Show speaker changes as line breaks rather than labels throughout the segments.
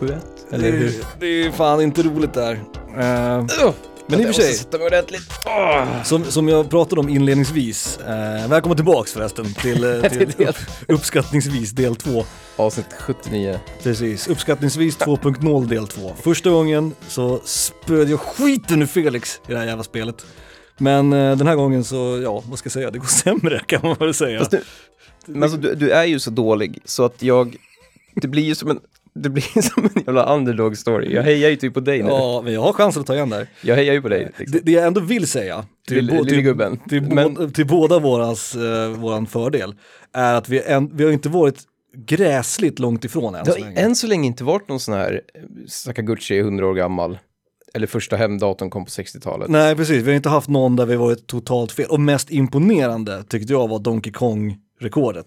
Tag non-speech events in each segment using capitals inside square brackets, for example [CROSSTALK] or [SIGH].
7-1? Det Eller hur?
det är fan inte roligt där. Eh, men i och för sig,
sätta mig ordentligt.
som, som jag pratade om inledningsvis, eh, välkommen tillbaks förresten till, eh, [LAUGHS] till upp, uppskattningsvis del 2.
Avsnitt 79.
Precis, uppskattningsvis 2.0 del 2. Första gången så spöd jag skiten ur Felix i det här jävla spelet. Men eh, den här gången så, ja, vad ska jag säga, det går sämre kan man väl säga.
Fast men alltså, du, du är ju så dålig så att jag, det blir ju som en, det blir [LAUGHS] som en jävla underdog story. Jag hejar ju typ på dig nu.
Ja, men jag har chansen att ta igen där.
Jag hejar ju på dig. Liksom.
Det, det jag ändå vill säga till,
lille gubben.
till,
Men-
bå- till båda våras, eh, våran fördel är att vi, en, vi har inte varit gräsligt långt ifrån än så länge.
än så länge inte varit någon sån här, eh, Sakaguchi är 100 år gammal. Eller första hemdatorn kom på 60-talet.
Nej, precis. Vi har inte haft någon där vi varit totalt fel. Och mest imponerande tyckte jag var Donkey Kong-rekordet.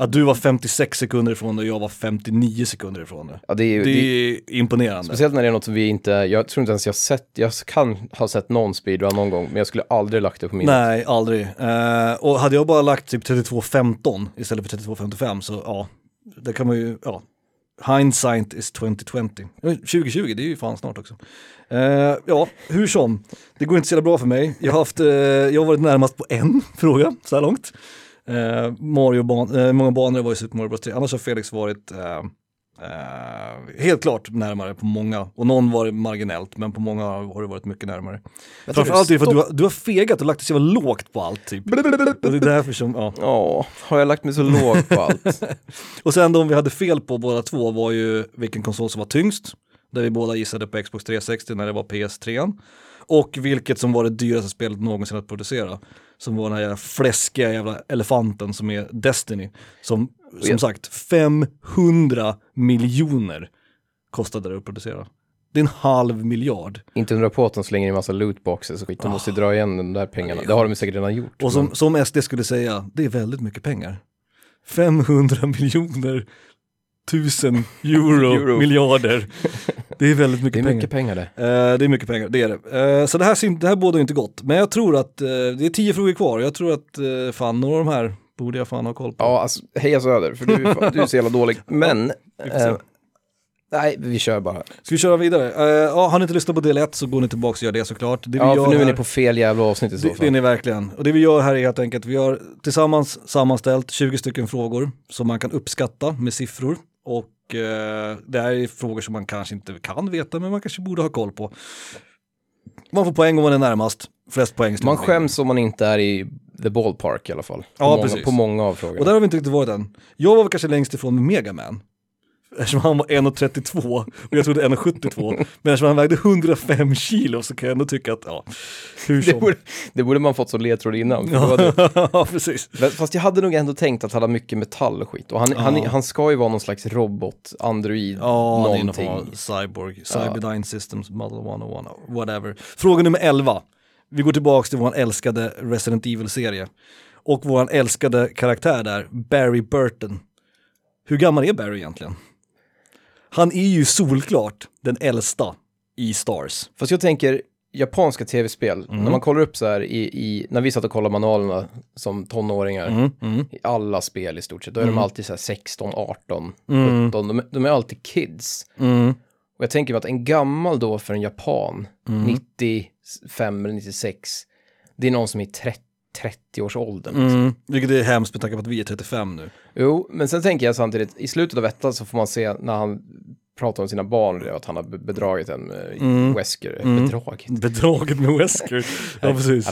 Att du var 56 sekunder ifrån det och jag var 59 sekunder ifrån det.
Ja, det är ju,
Det
det,
är imponerande.
speciellt när det är något som vi inte, jag tror inte ens jag sett, jag kan ha sett någon speedrun någon gång, men jag skulle aldrig lagt det på min.
Nej, aldrig. Eh, och hade jag bara lagt typ 32.15 istället för 32.55 så ja, det kan man ju, ja. Hindsight is 2020. Eh, 2020, det är ju fan snart också. Eh, ja, hur som, det går inte så jävla bra för mig. Jag har, haft, eh, jag har varit närmast på en [LAUGHS] fråga så här långt. Eh, Mario ban eh, många banor var i Super Mario Bros 3, annars har Felix varit eh, eh, helt klart närmare på många. Och någon var det marginellt, men på många har det varit mycket närmare. Framförallt är det för att du har, du har fegat och lagt dig så jävla lågt på allt typ. Och det är därför som, ja.
Ja, har jag lagt mig så lågt på allt? [LAUGHS]
Och sen de vi hade fel på båda två var ju vilken konsol som var tyngst. Där vi båda gissade på Xbox 360 när det var PS3. Och vilket som var det dyraste spelet någonsin att producera. Som var den här jävla fläskiga jävla elefanten som är Destiny. Som, som sagt, 500 miljoner kostade det att producera. Det är en halv miljard.
inte undra på att de slänger in massa lootboxes och skit. De måste ju dra igen de där pengarna. Det har de säkert redan gjort.
Och som, som SD skulle säga, det är väldigt mycket pengar. 500 miljoner tusen [LAUGHS] euro,
Euro.
miljarder. Det är väldigt
det
mycket
är
pengar.
mycket pengar det.
Eh, det är mycket pengar, det är det. Eh, så det här, det här bådar inte gott. Men jag tror att, eh, det är tio frågor kvar. Jag tror att uh, fan, några av de här borde jag fan ha koll på.
Ja, alltså heja Söder, för du, är fan- du är så jävla dålig. [LAUGHS] Men,
se.
eh, nej, vi kör bara.
Ska vi köra vidare? Eh, ja, har ni inte lyssnat på del 1 så går ni tillbaka och gör det såklart. Det vi
Ja,
gör
för nu är ni på fel jävla avsnitt i så
Det, det är
fall.
ni verkligen. Och det vi gör här är helt enkelt, vi har tillsammans sammanställt 20 stycken frågor som man kan uppskatta med siffror. Och eh, det här är frågor som man kanske inte kan veta, men man kanske borde ha koll på. Man får poäng om man är närmast, flest poäng.
Man skäms om man inte är i the ballpark i alla fall. På,
Ja,
många,
precis.
på många av
Och
frågorna.
där har vi inte riktigt varit än. Jag var väl kanske längst ifrån med Megaman. Eftersom han var 1,32 och jag trodde 1,72. Men eftersom han vägde 105 kilo så kan jag ändå tycka att, ja, hur
Det
som.
borde, det borde man fått som ledtråd innan. [LAUGHS]
ja, precis.
Fast jag hade nog ändå tänkt att han har mycket metall och skit. Och han, han,
Ja.
han ska ju vara någon slags robot, android,
Ja, det
någonting.
av cyborg, Cyberdyne Systems, Model 101, whatever. Fråga nummer 11. Vi går tillbaka till vår älskade Resident Evil-serie. Och vår älskade karaktär där, Barry Burton. Hur gammal är Barry egentligen? Han är ju solklart den äldsta i Stars.
Fast jag tänker, japanska tv-spel,
Mm.
när man kollar upp så här i, i, när vi satt och kollade manualerna som tonåringar,
Mm.
i alla spel i stort sett, då är de alltid så här 16, 18,
Mm.
17, de, de är alltid kids.
Mm.
Och jag tänker mig att en gammal då för en japan,
Mm.
95 eller 96, det är någon som är 30, 30-årsåldern.
Mm. Vilket är hemskt med tanke på att vi är 35 nu.
Jo, men sen tänker jag samtidigt, i slutet av ettan så får man se när han pratar om sina barn, att han har be- bedragit en uh,
Mm.
Wesker.
Mm.
Bedragit?
Bedraget med Wesker. [LAUGHS] Ja, precis.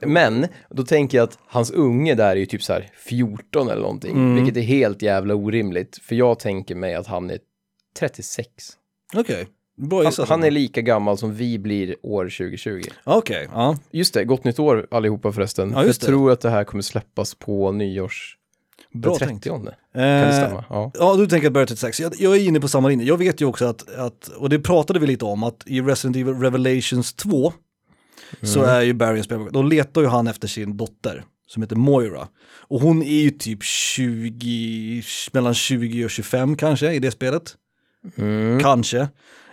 Men, då tänker jag att hans unge där är ju typ så här 14 eller någonting,
Mm.
vilket är helt jävla orimligt, för jag tänker mig att han är 36.
Okej, bra
Han, han är lika gammal som vi blir år 2020.
Okej, ja.
Just det, gott nytt år allihopa förresten.
Ja,
jag tror att det här kommer släppas på nyårs...
Bra
den
tänkt.
30 Kan
Eh,
det stämma? Ja.
Ja, du tänker att Barry 36. Jag, jag är inne på samma linje. Jag vet ju också att, att, och det pratade vi lite om, att i Resident Evil Revelations 2 så
Mm.
är ju Barry en spelare. Då letar ju han efter sin dotter som heter Moira. Och hon är ju typ 20, mellan 20 och 25 kanske i det spelet.
Mm.
Kanske.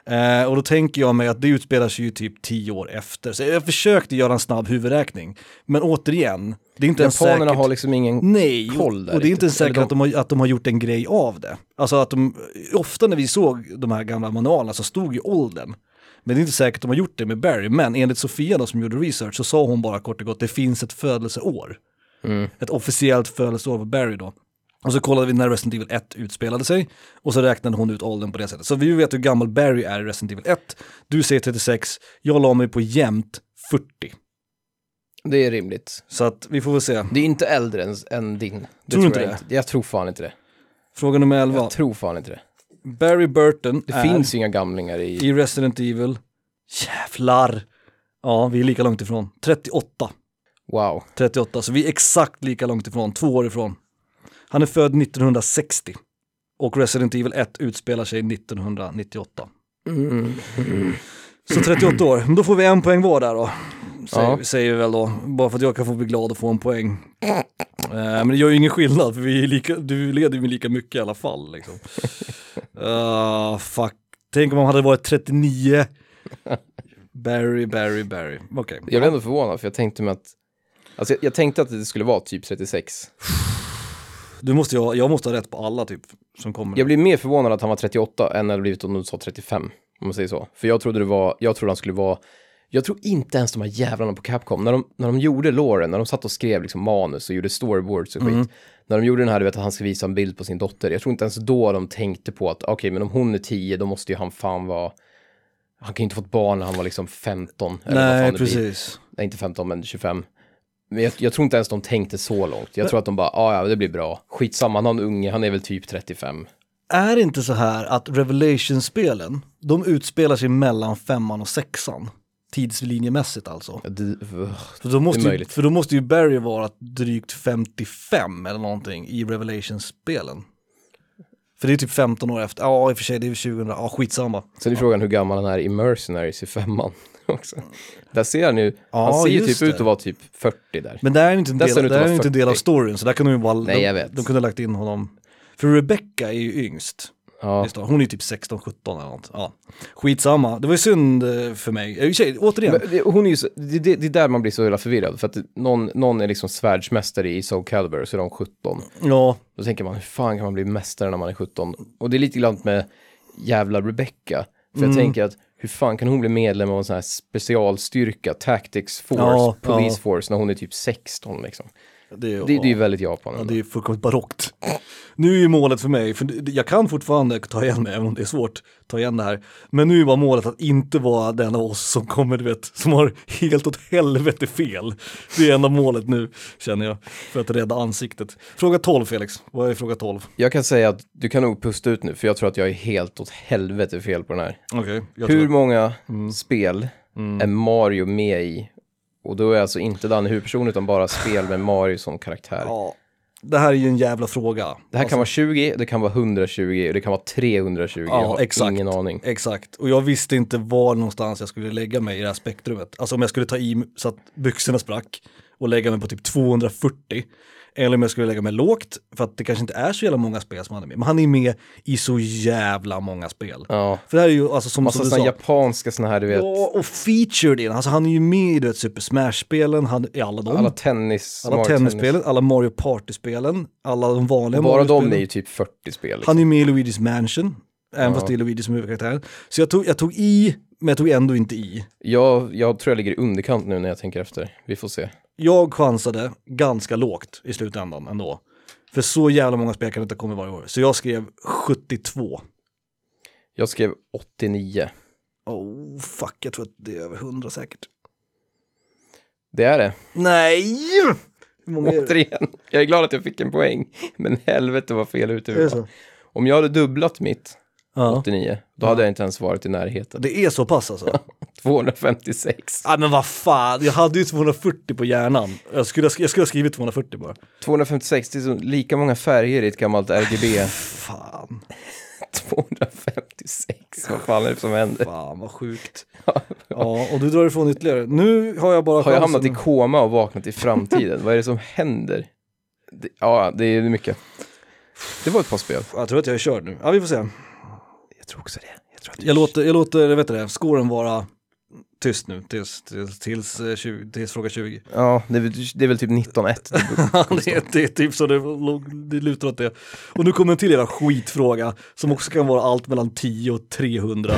Eh, och då tänker jag mig att det utspelar sig ju typ tio år efter. Så jag försökte göra en snabb huvudräkning. Men återigen, det är inte ens
Japanerna
säkert...
har liksom ingen...
Nej,
koll där
och det är inte ens säkert
Eller
att, de har, att de har gjort en grej av det. Alltså att de, ofta när vi såg de här gamla manualerna så stod ju åldern. Men det är inte säkert att de har gjort det med Barry, men enligt Sofia då som gjorde research så sa hon bara kort och gott, det finns ett födelseår.
Mm.
Ett officiellt födelseår på Barry då. Och så kollade vi när Resident Evil 1 utspelade sig och så räknade hon ut åldern på det sättet. Så vi vet hur gammal Barry är i Resident Evil 1. Du säger 36, jag la mig på jämnt 40.
Det är rimligt.
Så att vi får väl se.
Det är inte äldre än, än din. Det
Tror du inte
jag
det?
inte. Jag tror fan inte det.
Fråga nummer 11.
Jag tror fan inte det.
Barry Burton
Det
är
finns ju inga gamlingar i...
i Resident Evil. Jävlar! Ja, vi är lika långt ifrån. 38.
Wow.
38, så vi är exakt lika långt ifrån, två år ifrån. Han är född 1960 och Resident Evil 1 utspelar sig 1998.
Mm.
Så 38 år, men då får vi en poäng var där då. Säger,
Ja.
säger vi väl då, bara för att jag kan få bli glad och få en poäng. Eh, men det gör ju ingen skillnad för vi lika, du leder ju med lika mycket i alla fall. Liksom. Uh, fuck, tänk om han hade varit 39. Barry, Barry, Barry. Okej.
Jag blev ändå förvånad för jag tänkte mig att... Alltså jag, jag tänkte att det skulle vara typ 36.
Du måste, ha- jag måste ha rätt på alla typ som kommer.
Jag blir mer förvånad att han var 38 än när det blivit om du sa 35. Om man säger så. För jag trodde det var, jag trodde han skulle vara, jag tror inte ens de här jävlarna på Capcom, när de, när de gjorde Lauren, när de satt och skrev liksom manus och gjorde storyboards och skit.
Mm.
När de gjorde den här, du vet att han ska visa en bild på sin dotter. Jag tror inte ens då de tänkte på att, okej men om hon är 10 då måste ju han fan vara, han kan ju inte fått barn när han var liksom 15. Eller vad fan
Nej,
det blir.
precis.
Nej, inte 15 men 25. Men jag, jag tror inte ens de tänkte så långt. Jag tror att de bara, ah, ja det blir bra. Skitsamma, han har en unge, han är väl typ 35.
Är det inte så här att Revelation-spelen, de utspelar sig mellan femman och sexan? Tidslinjemässigt alltså.
Ja, det,
För då, måste ju, för då måste ju Barry vara drygt 55 eller någonting i Revelation-spelen. För det är typ 15 år efter, ja i och för sig det är väl 2000, ja skitsamma.
Sen är frågan hur gammal han är i Mercenaries i femman [LAUGHS] också. Där ser han ju,
Ja,
han ser ju typ
det.
ut att vara typ 40 där.
Men det är ju inte en
Där
del,
att
är inte en del av
40.
storyn, så där kunde de ju bara,
Nej,
de,
jag vet.
de kunde ha lagt in honom. För Rebecca är ju yngst.
Ja,
hon är ju typ 16-17 eller något. Ja. Skitsamma, det var ju synd eh, för mig. För sig, återigen,
det, hon är så, det, det, det är där man blir så jävla förvirrad. För att någon, någon är liksom svärdsmästare i Soul Calibur, så är de 17.
ja,
Då tänker man, hur fan kan man bli mästare när man är 17? Och det är lite grann med jävla Rebecca. För
Mm.
jag tänker att, hur fan kan hon bli medlem av en sån här specialstyrka, Tactics Force,
Ja,
Police
ja.
Force, när hon är typ 16 liksom?
Det, är-
Det, det är väldigt Japan.
Ja, det är fullkomligt barockt. Nu är ju målet för mig, för jag kan fortfarande ta igen mig, även om det är svårt, ta igen det här. Men nu är bara målet att inte vara den av oss som kommer, du vet, som har helt åt helvete fel. Det är enda målet nu, känner jag, för att rädda ansiktet. Fråga 12 Felix, vad är fråga 12?
Jag kan säga att du kan nog pusta ut nu, för jag tror att jag är helt åt helvete fel på den här.
Jag
Hur många
Mm.
spel
Mm.
är Mario med i? Och då är alltså inte Danne huvudperson, utan bara spel med Mario som karaktär.
Ja, det här är ju en jävla fråga.
Det här kan vara 20, det kan vara 120 och det kan vara 320.
Ja,
jag har
exakt.
ingen aning.
Exakt, och jag visste inte var någonstans jag skulle lägga mig i det här spektrumet. Alltså om jag skulle ta i så att byxorna sprack och lägga mig på typ 240. Eller om jag skulle lägga mig lågt, för att det kanske inte är så jävla många spel som han är med. Men han är med i så jävla många spel.
Ja,
För det här är ju alltså som,
massa
som du sa.
japanska sådana här, du vet,
Ja, och featured in, alltså han är ju med i du vet, Super Smash-spelen, han i alla dem.
alla tennis,
alla
Mario
tennisspelen, alla Mario Party-spelen, alla de vanliga
Bara de är ju typ 40 spel. Liksom.
Han är med i Luigi's Mansion, även
Ja.
fast det är Luigi som är huvudkaraktären. Så jag tog, jag tog i, men jag tog ändå inte i.
Jag, jag tror jag ligger i underkant nu när jag tänker efter. Vi får se.
Jag chansade ganska lågt i slutändan ändå. För så jävla många spel kan det inte komma varje år. Så jag skrev 72.
Jag skrev 89.
Oh fuck, jag tror att det är över 100 säkert.
Det är det.
Nej! Hur många?
Återigen, jag är glad att jag fick en poäng. Men helvete vad fel ute vi var. Om jag hade dubblat mitt,
Ja.
89, då hade jag inte ens varit i närheten.
Det är så pass alltså? [LAUGHS]
256.
Ja men vad fan, jag hade ju 240 på hjärnan. Jag skulle, jag skulle ha skrivit 240 bara.
256, det är så lika många färger i ett gammalt RGB.
Fan, [LAUGHS]
256, vad fan är det som händer?
fan vad sjukt. [LAUGHS] Ja, och du drar ifrån ytterligare. Nu har jag bara
Har jag hamnat i koma och vaknat i framtiden? vad är det som händer? Det, ja, det är mycket. Det var ett par spel.
Jag tror att jag är körd nu. Ja, vi får se.
Jag tror också det. Jag
Jag låter, jag låter vet du det, scoren vara tyst nu tills, tills, tills, eh, 20, tills fråga 20.
Ja, det är, väl- det är väl typ 19-1. [LAUGHS]
det, är, det är typ så det, låg- det lutar åt det. Och nu kommer en till jävla skitfråga som också kan vara allt mellan 10 och 300.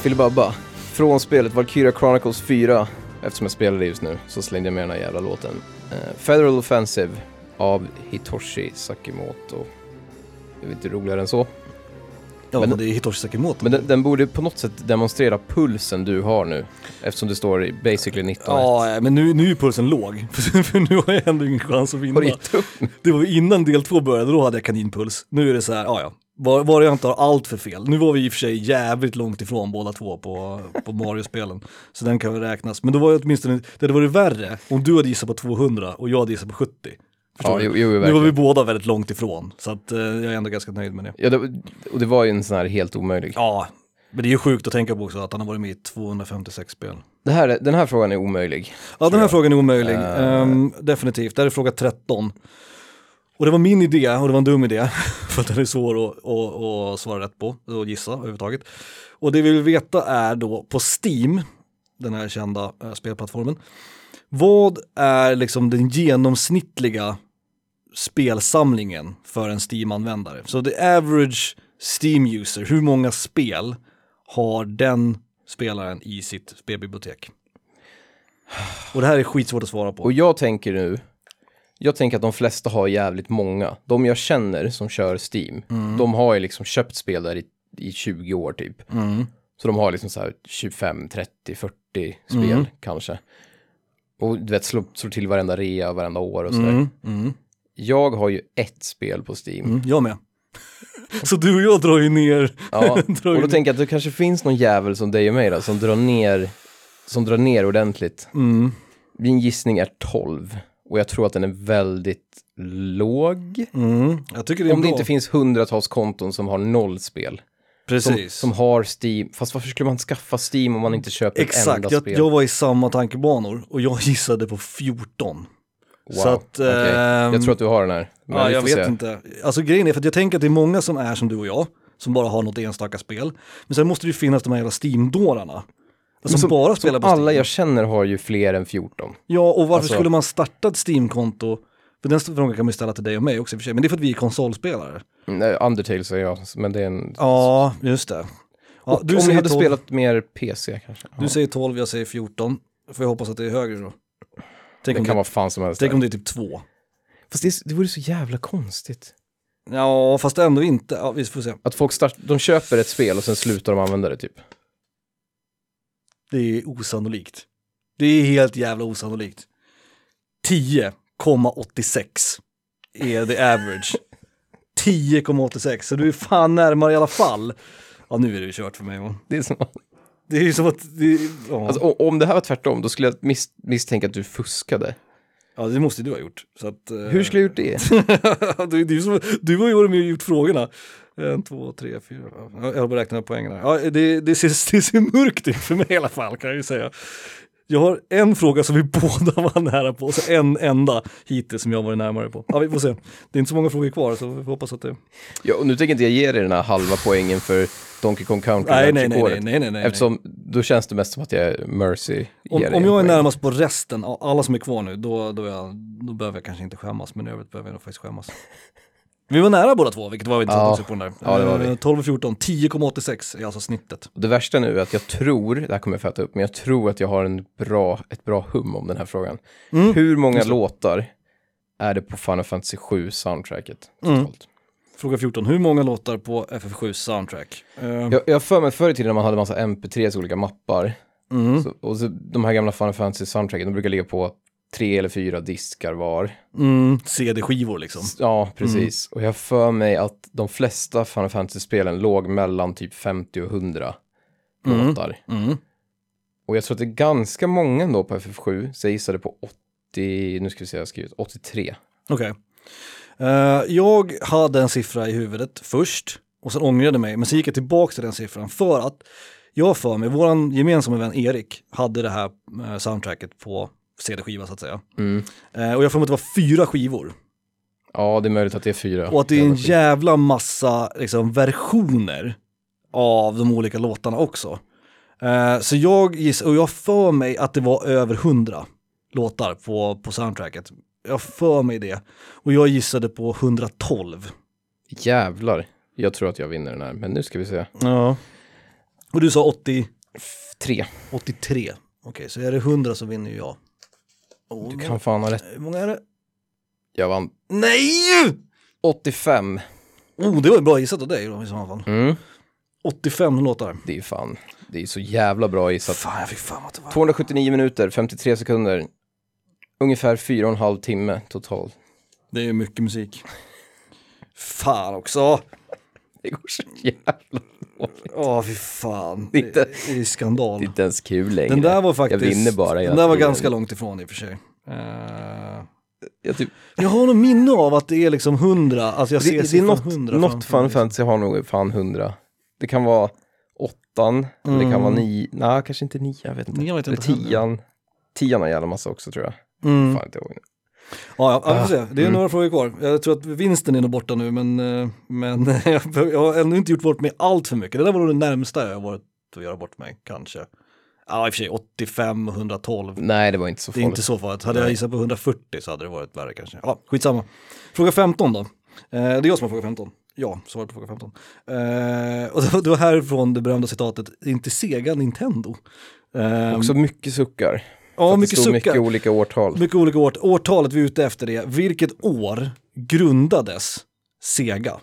Filibabba. Från spelet Valkyria Chronicles 4. Eftersom jag spelar det just nu så slängde jag med den här jävla låten. Eh, Federal Offensive av Hitoshi Sakimoto. Det är inte roligare än så.
Ja,
Men-
men, det är Hitoshi Sakimoto.
Men den, den borde på något sätt demonstrera pulsen du har nu. Eftersom det står i basically 19
Ja, men nu, nu är pulsen låg. [LAUGHS] För, för nu har jag ändå ingen chans att vinna.
Har du gett upp?
Det var innan del två började, då hade jag kaninpuls. Nu är det så här, ja ja. Bara, bara jag inte har allt för fel. Nu var vi i och för sig jävligt långt ifrån båda två på, på Mario-spelen. Så den kan väl räknas. Men då var det åtminstone, det hade varit värre om du hade gissat på 200 och jag hade gissat på 70. Förstår
Ja, jo, jo,
nu var vi båda väldigt långt ifrån. Så att, eh, jag är ändå ganska nöjd med det.
Ja, det, och det var ju en sån här helt omöjlig.
Ja, men det är ju sjukt att tänka på också att han har varit med i 256 spel.
Det här, är- den här frågan är omöjlig.
Ja, den här
jag.
frågan är omöjlig.
Eh.
Ehm, definitivt. Det här är fråga 13. Och det var min idé, och det var en dum idé, [LAUGHS] för att den är svår att, att, att svara rätt på, och gissa överhuvudtaget. Och det vi vill veta är då på Steam, den här kända eh, spelplattformen, vad är liksom den genomsnittliga spelsamlingen för en Steam-användare? Så the average Steam-user, hur många spel har den spelaren i sitt spelbibliotek? Och det här är skitsvårt att svara på.
Och jag tänker nu, jag tänker att de flesta har jävligt många. De jag känner som kör Steam, de har ju liksom köpt spel där i, i 20 år typ.
Mm.
Så de har liksom så här 25, 30, 40 spel
Mm.
kanske. Och du vet, slår, slår till varenda rea varenda år och sådär.
Mm. Mm.
Jag har ju ett spel på Steam.
Mm. Jag med. [LAUGHS] Så du och jag drar ju ner.
Ja,
Drar [LAUGHS]
och då tänker jag att det kanske finns någon jävel som dig och mig då, som drar ner, som drar ner ordentligt.
Mm.
Min gissning är 12. Och jag tror att den är väldigt låg.
Mm. Det
Om det inte finns hundratals konton som har noll spel. Som,
Precis.
som har Steam. Fast varför skulle man skaffa Steam om man inte köper ett
Exakt,
enda
jag,
spel?
jag var i samma tankebanor och jag [LAUGHS] gissade på 14.
wow.
så att, ehm,
Jag tror att du har den här.
Ja, jag vet
se.
inte. Alltså grejen är för att jag tänker att det är många som är som du och jag, som bara har något enstaka spel. Men sen måste det ju finnas de här jävla Steam-dårarna. Som,
som-
bara spelar på
Alla
Steam.
jag känner har ju fler än 14.
Ja, och varför
Alltså-
skulle man starta ett Steam-konto? För den frågan kan man ju ställa till dig och mig också i och för sig, men det är för att vi är konsolspelare.
Nej, Undertale säger jag, men det är en...
Ja, just det. Ja,
och
du,
om vi hade
12,
spelat mer PC kanske. Ja.
du säger 12, jag säger 14. Får jag hoppas att det är högre då. Tänk,
det kan
det,
vara fan som helst.
tänk
där.
om det är typ 2.
Fast det, det vore så jävla konstigt.
Ja, fast ändå inte. Ja, vi får se.
Att folk start, de köper ett spel och sen slutar de använda det typ.
Det är osannolikt. Det är helt jävla osannolikt. 10,86 är the average. 10,86, så du är fan närmare i alla fall. Ja, nu är det ju kört för mig. va?
Det är som,
Det är ju som att... Det, ja.
alltså, om det här var tvärtom, då skulle jag mis, misstänka att du fuskade.
ja, det måste du ha gjort. Så att, eh,
Hur skulle jag gjort det? [LAUGHS]
du, ju som, du har ju med och gjort frågorna. En, två, tre, fyra. Ja, Jag har bara räknat poängen här. Ja, det, det, ser, [LAUGHS] det ser mörkt ut för mig i alla fall kan jag ju säga. Jag har en fråga som vi [LAUGHS] båda var nära på så en enda hittills som jag varit närmare på. Ja, vi får se. Det är inte så många frågor kvar så vi får hoppas att det...
Ja, och nu tänker inte jag ge dig den här halva poängen för Donkey Kong Country.
Nej, nej, nej, nej, nej, nej, nej.
Eftersom då känns det mest som att jag är Mercy.
Om, om jag är närmast på resten, alla som är kvar nu, då, då, jag, då behöver jag kanske inte skämmas, men i övrigt behöver jag nog faktiskt skämmas. [LAUGHS] Vi var nära båda två, vilket var intressant
Ja.
också på den där.
Ja, det var vi.
Eh, 12 och 14, 10,86 är alltså snittet.
Det värsta nu är att jag tror, det här kommer jag fatta upp, men jag tror att jag har en bra, ett bra hum om den här frågan.
Mm.
Hur många låtar är det på Final Fantasy 7 soundtracket
Mm.
totalt?
Fråga 14, hur många låtar på FF7 soundtrack? Eh,
Jag, jag för mig förr i tiden när man hade massa MP3s olika mappar,
mm,
så, och så, de här gamla Final Fantasy soundtracken, de brukar ligga på tre eller fyra diskar var.
mm, CD-skivor liksom.
Ja, precis. Och jag för mig att de flesta Final Fantasy-spelen låg mellan typ 50 och 100
Mm.
låtar.
Mm.
Och jag tror att det är ganska många ändå på FF7, så jag gissade på 80, nu ska vi se, jag har skrivit 83.
Okej. Eh, jag hade en siffra i huvudet först och sen ångrade mig, men så gick jag tillbaka till den siffran för att jag för mig, våran gemensamma vän Erik hade det här eh, soundtracket på CD-skiva så att säga.
Mm.
Eh, och jag mig att det var fyra skivor
Ja, det är möjligt att det är fyra.
och att det är en
Jävla
massa liksom, versioner av de olika låtarna också. Eh, så jag gissar, och jag för mig att det var över hundra låtar på, på soundtracket. Jag för mig det. Och jag gissade på 112.
Jävlar. Jag tror att jag vinner den här, men nu ska vi se.
Ja. Och du sa 80,
Tre.
83. Okej, så är det 100 så vinner ju jag. Oh,
Du kan fan ha rätt.
Hur många är det?
Jag vann
Nej!
85.
Oh, det var ju bra gissat av dig då i så fall.
Mm.
85 låtar.
Det är ju fan, det är så jävla bra gissat.
Fan, jag fick fan att det var...
279 minuter, 53 sekunder. Ungefär fyra och en halv timme totalt.
Det är mycket musik. Fan också.
Det går så jävla
Åh, fy fan.
Det är inte-
Det är skandal.
Det är inte ens kul längre.
Den där var faktiskt,
Jag vinner bara.
den där var ganska långt ifrån i och för sig. Eh,
Jag typ,
jag har nog minne av att det är liksom 100, alltså jag
det,
ser
det är något,
100
något
mig.
Fantasy har nog fan 100. Det kan vara åttan, eller det kan vara
Mm.
nio, nej kanske inte nio, jag vet inte.
Nian vet
eller
inte heller.
tian. Tian har en jävla massa också tror jag.
Mm.
Fan inte ihåg.
Ja, ja, vi får se. Det är
Mm.
några frågor kvar. Jag tror att vinsten är nog borta nu, men, eh, men [LAUGHS] jag har ännu inte gjort bort mig allt för mycket. Det där var nog det närmsta jag har varit att göra bort mig, kanske. Ja, i och för sig 85 och 112.
Nej, det var inte så
Det är
farligt.
inte så farligt. Hade jag gissat på 140 så hade det varit värre kanske. Ja, skitsamma. Fråga 15 då. Eh, det är jag som har fråga 15. Ja, svaret på fråga 15. Eh, och [LAUGHS] det var, härifrån det berömda citatet, inte Sega Nintendo. Eh,
Också mycket suckar.
Ja, mycket
det stod
suckar.
mycket olika årtal.
Mycket olika år. Årtalet vi är ute efter det. Vilket år grundades Sega?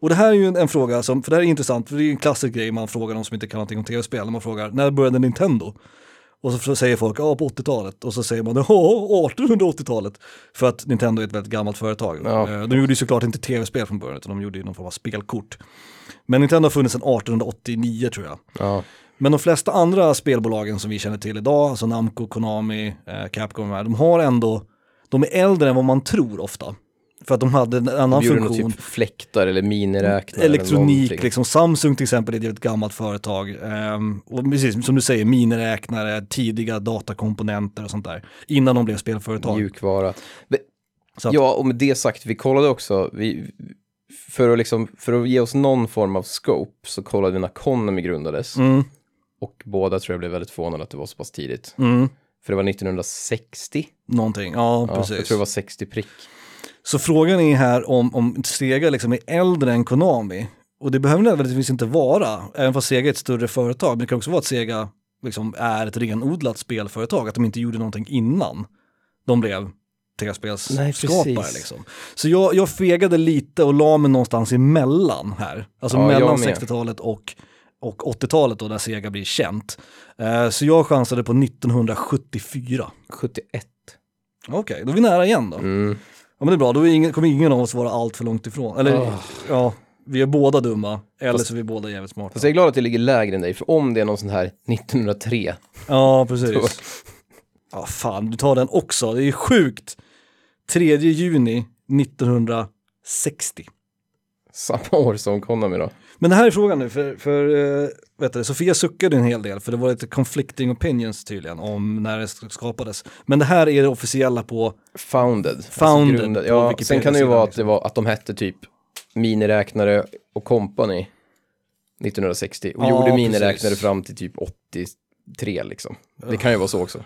Och det här är ju en, en fråga som, för det här är intressant, för det är en klassisk grej man frågar någon som inte kan någonting om tv-spel, när man frågar när började Nintendo? Och så säger folk, ja på 80-talet. Och så säger man, ja 1880-talet. För att Nintendo är ett väldigt gammalt företag.
Ja.
Eh, De gjorde ju såklart inte tv-spel från början, utan de gjorde ju någon form av spelkort. Men Nintendo har funnits sedan 1889 tror jag.
Ja.
Men de flesta andra spelbolagen som vi känner till idag, alltså Namco, Konami, eh, Capcom, de har ändå, de är äldre än vad man tror ofta. För att de hade en annan
De
funktion.
typ fläktar eller miniräknare. eller
Elektronik,
någonting.
liksom Samsung till exempel är ett gammalt företag. Ehm, och precis som du säger, miniräknare, tidiga datakomponenter och sånt där. Innan de blev spelföretag.
Mjukvara.
Att-
Ja, och med det sagt, vi kollade också, vi, för, att liksom, för att ge oss någon form av scope så kollade vi när Konami grundades.
Mm,
Och båda tror jag blev väldigt förvånade att det var så pass tidigt.
mm,
För det var 1960.
någonting, ja,
Ja,
precis.
jag tror det var 60 prick.
Så frågan är här om, om Sega liksom är äldre än Konami. Och det behöver nödvändigtvis inte vara, även fast Sega är ett större företag. Men det kan också vara att Sega liksom är ett renodlat spelföretag, att de inte gjorde någonting innan de blev tv-spelsskapare. Liksom. Så jag, jag fegade lite och la mig någonstans emellan här. Alltså
Ja,
mellan
med.
60-talet och, och 80-talet då, där Sega blir känt. Eh, så jag chansade på 1974.
71.
Okej, då är vi nära igen då.
Mm.
Ja men det är bra, då är ingen, kommer ingen av oss vara allt för långt ifrån. Eller
Ah.
ja, vi är båda dumma, eller
Fast-
så är vi båda jävligt smarta.
Fast jag är glad att jag ligger lägre än dig, för om det är någon sån här 1903,
Ja, precis. [LAUGHS] Ja, fan, du tar den också. Det är sjukt. 3 juni 1960.
samma år som Konami då.
Men det här är frågan nu, för, för uh, vet du, Sofia suckade en hel del för det var lite conflicting opinions tydligen om när det skapades. Men det här är det officiella på
Founded.
Founded
Alltså grundad. ja, sen kan det ju vara att,
liksom.
det var, att de hette typ Miniräknare och Company 1960 och
Ja,
gjorde miniräknare
precis.
fram till typ 83 liksom. Det kan ju vara så också.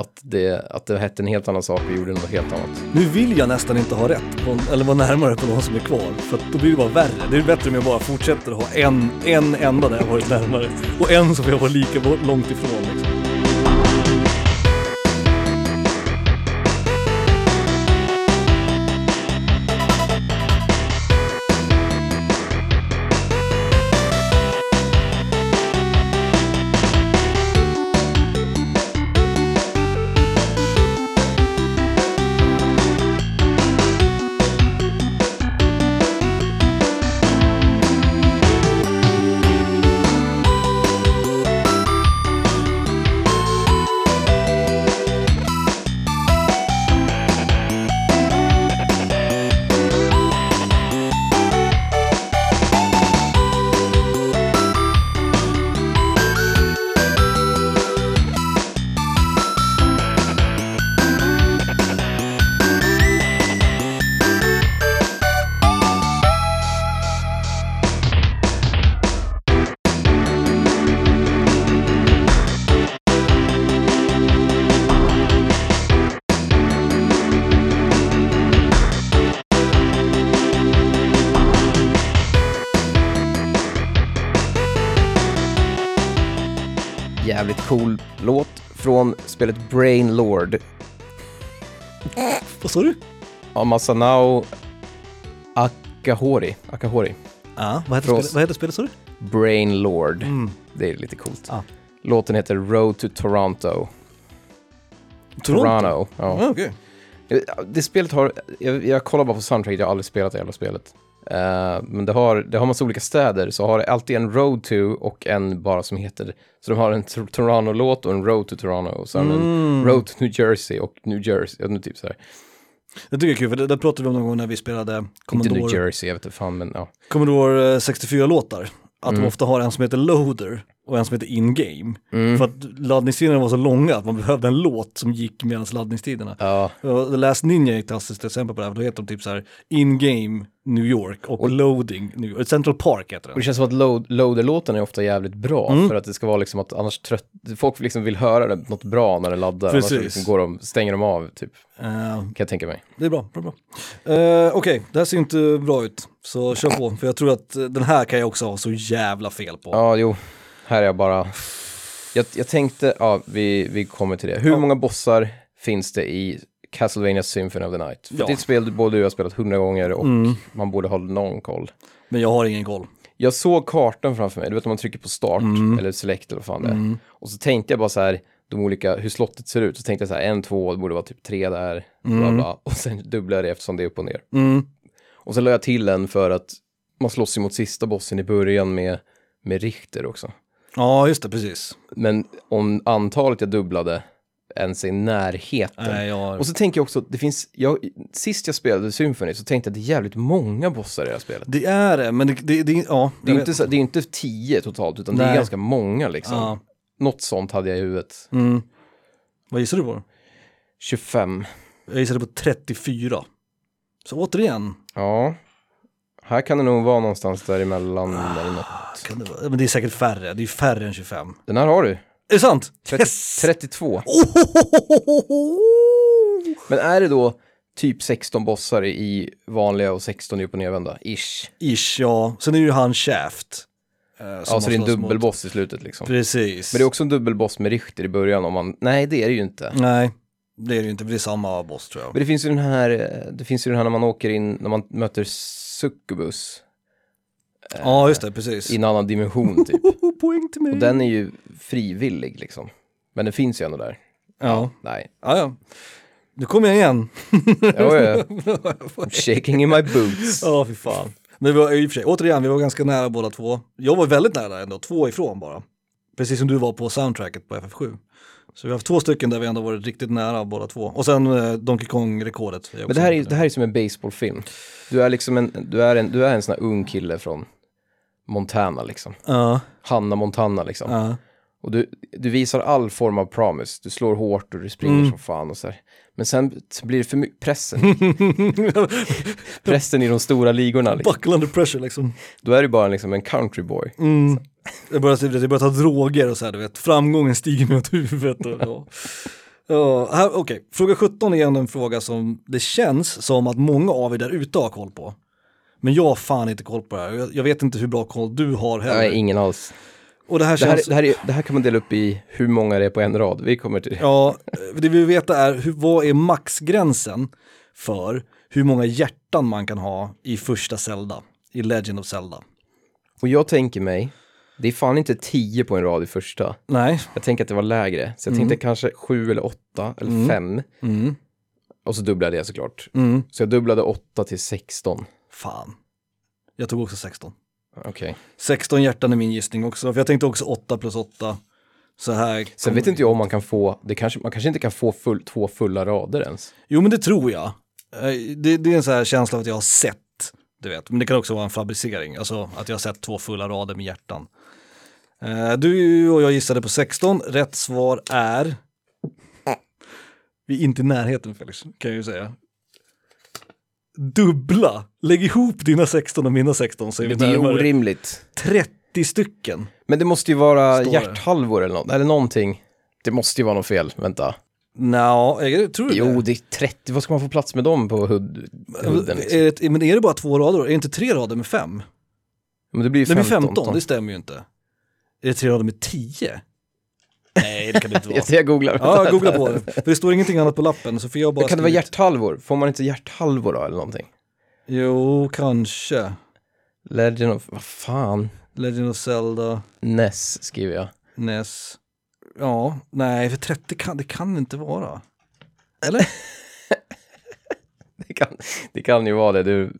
Att det, att det hette en helt annan sak och gjorde något helt annat.
Nu vill jag nästan inte ha rätt, på, eller vara närmare på någon som är kvar, för att då blir det bara värre. Det är bättre om jag bara fortsätter att ha en, en enda där jag varit närmare och en som jag var lika långt ifrån. Liksom.
Spelet Brain Lord
Vad sa du?
av Masanao Akahori. Akahori.
Ja, vad heter,
Från-
spelet, vad heter spelet sa du?
Brain Lord.
Mm.
Det är lite coolt.
Ja.
Låten heter Road to Toronto.
Toronto?
Toronto. Ja.
Ja, okej.
Det spelet har, jag, jag kollar bara på soundtrack, jag har aldrig spelat det jävla spelet. Eh, men det har, det har massa olika städer, så har det alltid en Road to och en bara som heter, så de har en Tor- Toronto-låt och en Road to Toronto och sen
Mm.
en Road to New Jersey och New Jersey, ja, nu typ så här.
Det tycker jag är kul, för det, där pratade vi om någon gång när vi spelade
Inte
Commodore,
New Jersey, jag vet inte fan, men ja.
Commodore eh, 64-låtar. Att
Mm.
de ofta har en som heter Loader och en som heter In-Game.
Mm.
För att laddningstiderna var så långa att man behövde en låt som gick medan laddningstiderna.
Ja,
Och The Last Ninja är ett klassiskt exempel på det här, då heter de typ så här In-Game New York och,
Och-
Loading New York. Central Park heter
och
den.
det känns som att load, Loader-låten är ofta jävligt bra,
Mm.
för att det ska vara liksom att annars trött, folk liksom vill höra det, något bra när det laddar, annars
Precis.
liksom går de, stänger de av, typ,
Eh,
kan jag tänka mig.
det är bra, bra, bra. Uh, Okej, det här ser inte bra ut, så kör på. För jag tror att den här kan jag också ha så jävla fel på.
Ja, jo. Här är jag bara... Jag, jag tänkte, ja, vi, vi kommer till det. Hur många bossar finns det i Castlevania Symphony of the Night? För
Ja.
Det är ett spel både du har spelat hundra gånger och
Mm.
man borde ha någon koll.
Men jag har ingen koll.
Jag såg kartan framför mig, du vet om man trycker på start
Mm.
eller select eller vad fan det är.
Mm.
Och så tänkte jag bara så här, de olika, hur slottet ser ut. Så tänkte jag så här, en, två, det borde vara typ tre där, bla
Mm.
bla. Och sen dubblade jag det eftersom det är upp och ner.
Mm.
Och sen la jag till en för att man slåss ju mot sista bossen i början med, med Richter också.
Ja, just det, precis.
Men om antalet jag dubblade ens i närheten.
Nej, jag...
Och så tänker jag också, det finns, jag, sist jag spelade Symphony så tänkte jag att det är jävligt många bossar i det här spelet.
Det är det, men det, det, det ja.
Det är, inte, så, det är inte tio totalt, utan det är
Nej.
ganska många liksom.
Ja.
Något sånt hade jag i huvudet.
Mm. Vad gissar du på?
25.
Jag gissade på 34. Så återigen,
Ja. Här kan det nog vara någonstans däremellan eller något.
kan det vara, men det är säkert färre, det är färre än 25.
Den här har du.
Är det sant?
30,
Yes!
32.
Ohohohoho!
Men är det då typ 16 bossar i vanliga och 16 i upp och nervända? Ish.
Ish, ja. Sen är ju han Shaft. eh,
Ja, så det är en
slåss mot.
dubbelboss i slutet liksom.
Precis.
Men det är också en dubbelboss med Richter i början om man, nej det är det ju inte.
Nej, det är det ju inte, det är samma boss tror jag.
Men det finns ju den här, eh, det finns ju den här när man åker in, när man möter Succubus
Ja, just det, precis.
i en annan dimension typ. [LAUGHS]
Poäng till mig.
Och den är ju frivillig liksom. Men den finns ju ändå där.
Ja,
Nej.
ja, ja. Nu kommer jag igen.
Ja, ja. [LAUGHS] I'm shaking in my boots.
Ja, fy fan. Men vi var i och för sig, återigen, vi var ganska nära båda två. Jag var väldigt nära ändå, två ifrån bara. precis som du var på soundtracket på FF7. Så vi har haft två stycken där vi ändå varit riktigt nära båda två. Och sen eh, Donkey Kong-rekordet.
Men det här, är, det här är som en baseballfilm. Du är liksom en, du är en, du är en sån här ung kille från Montana liksom.
Ja,
Hanna Montana liksom.
ja.
Och du, du visar all form av promise. Du slår hårt och du springer
Mm.
som fan och så här. Men sen blir det för mycket pressen. [LAUGHS] pressen i de stora ligorna. Liksom.
Buckle under pressure liksom.
Då är du bara liksom en countryboy.
Mm. Jag börjar, börjar ta droger och så här, du vet. Framgången stiger mig åt huvudet. Och, ja. [LAUGHS] Ja, här- Okej, fråga 17 är en fråga som det känns som att många av er där ute har koll på. Men jag har fan inte koll på det här. Jag, jag vet inte hur bra koll du har heller.
Nej, ingen alls.
Och det här
Det här,
känns...
det, här är, det här kan man dela upp i hur många det är på en rad. Vi kommer till det.
Ja, det vi vill veta är hur, vad är maxgränsen för hur många hjärtan man kan ha i första Zelda, i Legend of Zelda.
Och jag tänker mig, det är fan inte tio på en rad i första.
Nej.
Jag tänker att det var lägre. Så jag tänkte kanske sju eller åtta eller fem.
Mm.
Och så dubblade jag såklart.
Mm.
Så jag dubblade åtta till 16.
Fan. Jag tog också 16.
Okej.
16 hjärtan är min gissning också, för jag tänkte också 8 plus 8. Så här.
Sen vet inte jag om man kan få, det kanske, man kanske inte kan få full, två fulla rader ens.
Jo men det tror jag. Eh, Det, det är en så här känsla av att jag har sett, du vet. Men det kan också vara en fabricering, alltså att jag har sett två fulla rader med hjärtan. Eh, Du och jag gissade på 16, rätt svar är... Vi är inte i närheten Felix, kan jag ju säga. Dubbla, lägg ihop dina 16 och mina 16 så är vi
Det är
närmare.
orimligt.
30 stycken.
Men det måste ju vara
Står det.
hjärthalvor eller något, eller någonting. Det måste ju vara något fel, vänta.
Nja, tror du
Jo,
det?
det är 30, vad ska man få plats med dem på hud, hudden? Liksom?
Är det, men är det bara två rader? Är det inte tre rader med fem?
Men det blir ju
Det blir
15.
15, det stämmer ju inte. Är det tre rader med 10? Nej, det kan det inte [LAUGHS] vara.
Jag, jag googlar.
Ja, googla på det. För det står ingenting annat på lappen, så får jag bara
kan det vara
skrivit-
hjärthalvor? Får man inte hjärthalvor då, eller någonting?
Jo, kanske.
Legend of, vad fan?
Legend of Zelda,
NES skriver jag.
NES. Ja, nej, för 30 kan det kan det inte vara. Eller? [LAUGHS]
Det kan, det kan ju vara det, du,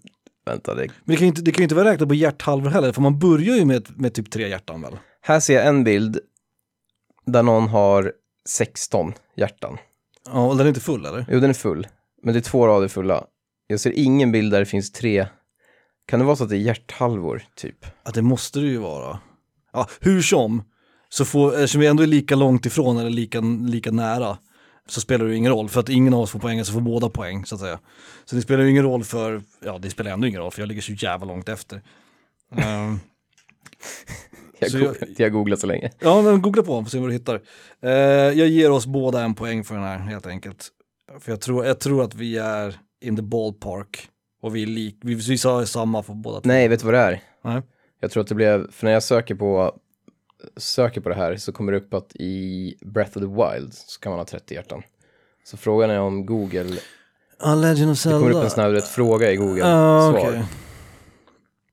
vänta, det,
Men det kan ju inte, det kan ju inte vara räknat på hjärthalvor heller, för man börjar ju med, med typ tre hjärtan väl?
Här ser jag en bild där någon har 16 hjärtan.
Ja, och den är inte full eller?
Jo, den är full, men det är två rader fulla. Jag ser ingen bild där det finns tre. Kan det vara så att det är hjärthalvor, typ?
Att det måste det ju vara. Ja, hur som, så får, eftersom vi ändå är lika långt ifrån eller lika, lika nära, så spelar det ju ingen roll, för att ingen av oss får poäng, så får båda poäng, så att säga. Så det spelar ju ingen roll för, ja det spelar ändå ingen roll, för jag ligger så jävla långt efter. Ehm,
Jag,
Så jag- [LAUGHS]
jag googlar så länge.
ja, men googla på, får se vad du hittar. Eh, jag ger oss båda en poäng för den här, helt enkelt. För jag tror, jag tror att vi är in the ballpark. Och vi är lik, vi, vi sa samma för båda.
Nej, vet du vad det är?
Nej.
Jag tror att det blev, för när jag söker på, söker på det här så kommer det upp att i Breath of the Wild så kan man ha 30 hjärtan. Så frågan är om Google,
Ah, Legend of
det
Zelda.
kommer upp en sån här rätt fråga i Google,
Ah,
svar.
okej.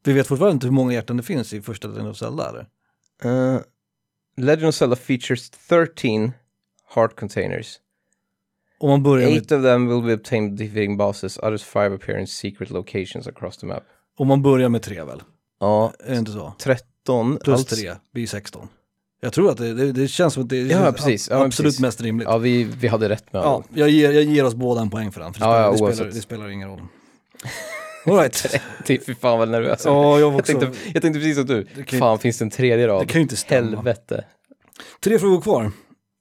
Vi vet fortfarande inte hur många hjärtan det finns i första Legend of Zelda eller?
Uh, Legend of Zelda features 13 heart containers.
Om man börjar med,
Eight of them will be obtained defeating bosses, others five appear in secret locations across the map.
om man börjar med tre väl?
Ja,
Är det inte så?
13.
Plus
alltså-
tre blir 16. Jag tror att det, det, det känns som att det är
Ja, precis. Ja,
absolut
precis.
mest rimligt.
Ja, vi, vi hade rätt med
Ja,
allt.
jag, ger, jag ger oss båda en poäng för den. För det,
Ja,
spelar, det, spelar, det spelar ingen roll. All right. [LAUGHS]
Ty, Fy fan vad nervös.
Ja, jag var
jag,
också.
tänkte, jag tänkte precis som du.
kan ju-
Fan, finns det en tredje rad?
Det kan ju inte stämma.
Helvete.
Tre frågor kvar.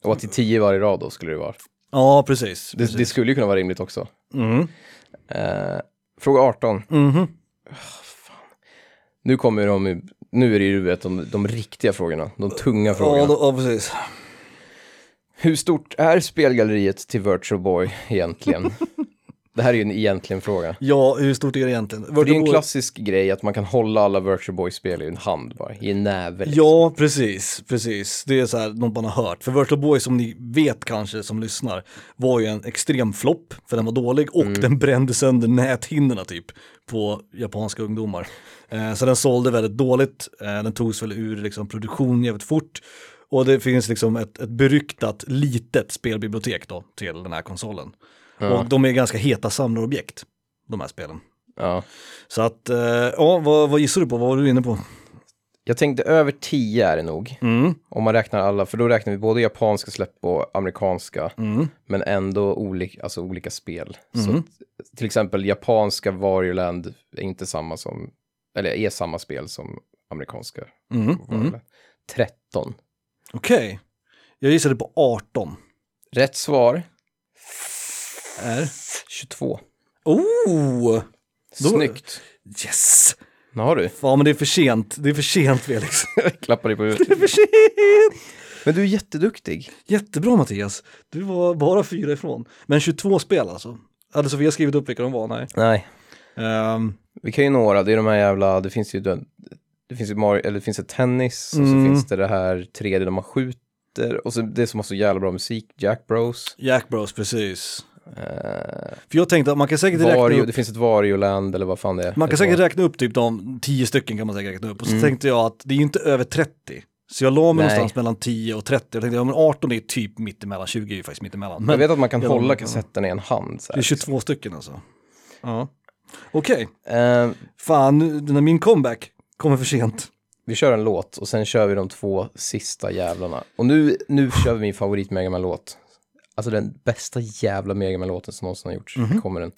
Och till tio varje rad då skulle det vara.
Ja, precis.
Det, det skulle ju kunna vara rimligt också.
Mhm.
Eh, fråga 18.
Mhm.
Nu kommer de, nu är det ju du vet, de, de riktiga frågorna. De tunga frågorna.
Ja, då, ja, precis.
Hur stort är spelgalleriet till Virtual Boy egentligen? [LAUGHS] det här är ju en egentligen fråga.
Ja, hur stort är det egentligen?
För det är en klassisk grej att man kan hålla alla Virtual Boy-spel i en hand bara, i en näve. liksom.
Ja, precis, precis. Det är så här något man har hört. För Virtual Boy som ni vet kanske som lyssnar var ju en extrem flopp för den var dålig och den brände sönder näthinnorna typ på japanska ungdomar. Eh, så den sålde väldigt dåligt, eh, den togs väl ur liksom, produktion jävligt fort och det finns liksom ett, ett beryktat litet spelbibliotek då till den här konsolen. Och de är ganska heta samlarobjekt, de här spelen.
Ja.
Så att, eh, ja, vad, vad gissar du på? Vad var du inne på?
Jag tänkte över 10 är det nog.
Mm.
Om man räknar alla, för då räknar vi både japanska släpp och amerikanska.
Mm.
Men ändå olika, alltså olika spel. Så
Mhm.
att, till exempel japanska Varioland är inte samma som, eller är samma spel som amerikanska
Mm. Mm.
Varioland. 13.
Okej, jag gissade på 18.
Rätt svar,
Är?
22.
Oh! Då-
Snyggt.
Yes!
Nu har du.
Fan men det är för sent, det är för sent Felix. [LAUGHS]
Klappar dig på
Det är
huvudet.
för sent!
Men du är jätteduktig.
Jättebra Mattias, du var bara fyra ifrån. Men 22 spel alltså. Hade Sofia skrivit upp vilka de var? Nej.
Nej,
Ehm,
vi kan ju några. Det är de här jävla, det finns ju, det finns ju Mario, eller det finns ett tennis och så
Mm.
finns det det här 3D där man skjuter och så det som har så jävla bra musik, Jack Bros.
Jack Bros, precis.
Eh,
För jag tänkte att man kan säkert räkna
Vario,
upp
det finns ett Varioland eller vad fan det är.
Man kan säkert
var-
räkna upp typ de 10 stycken kan man säkert räkna upp. Och så
Mm.
tänkte jag att det är ju inte över 30. Så jag la mig
Nej.
någonstans mellan 10 och 30. Jag tänkte ja men 18 är typ mittemellan, 20 är ju faktiskt mittemellan. Men
Jag vet att man kan
jag la
hålla kassetten i en hand. Så
det
här,
är 22 stycken alltså. Ja. Okej,
Eh,
fan nu- när min comeback kommer för sent.
vi kör en låt och sen kör vi de två sista jävlarna. Och nu, nu kör vi min favorit Megaman-låt. Alltså den bästa jävla Megaman-låten som någonsin har gjorts.
Mhm.
Här kommer den.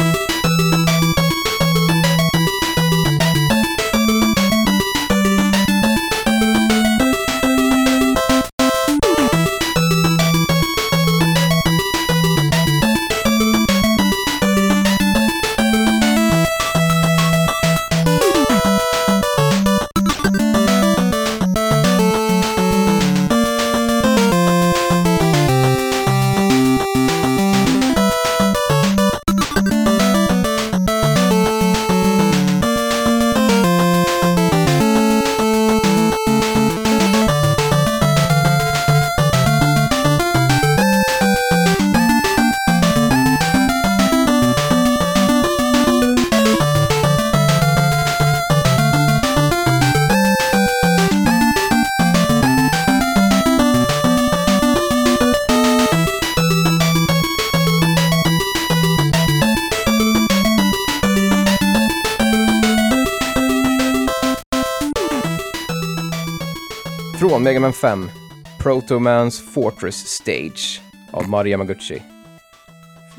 Mega Man 5, Proto Man's Fortress Stage av Mari Yamaguchi.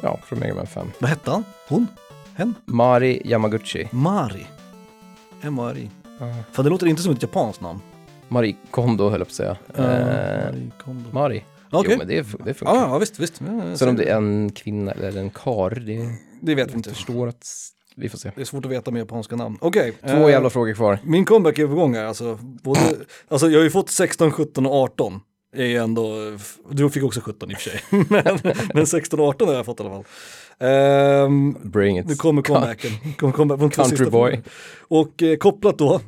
Ja, från Mega Man 5.
Vad hette han? Hon? Hen?
Mari Yamaguchi.
Mari. M-A-R-I.
Uh,
Fan det låter inte som ett japanskt namn.
Mari Kondo höll jag på att säga. Eh,
Mari Kondo.
Mari.
Okej.
Jo, men det, det funkar.
Ja, ja, visst, visst. Ja,
Sen om det är en kvinna eller en kar, det
det vet vi inte.
förstår att vi får se.
Det är svårt att veta med japanska namn. Okej.
Två
eh,
jävla frågor kvar.
Min comeback är på gång här. Alltså, både, alltså jag har ju fått 16, 17 och 18. Är ju ändå, du fick också 17 i och för sig. [LAUGHS] men, men 16 och 18 har jag fått i alla fall. Ehm,
Bring it.
nu kommer comebacken. Kommer comeback på de två
Country boy.
Och eh, kopplat då,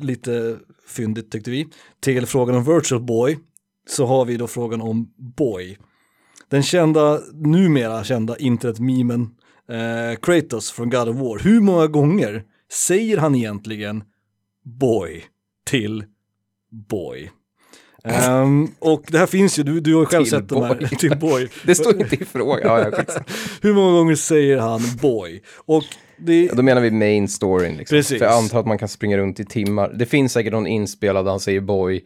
lite fyndigt tyckte vi, till frågan om Virtual Boy, så har vi då frågan om Boy. Den kända, numera kända internetmemen eh, Kratos från God of War. Hur många gånger säger han egentligen Boy till Boy? Ehm, och det här finns ju, du, du har ju själv
Till
sett de här,
boy.
till Boy. [LAUGHS]
Det står inte i frågan. Ja. [LAUGHS]
Hur många gånger säger han Boy? Och det,
Ja, Då menar vi main storyn. Liksom.
Precis.
För jag antar att man kan springa runt i timmar. Det finns säkert någon inspelad där han säger boy,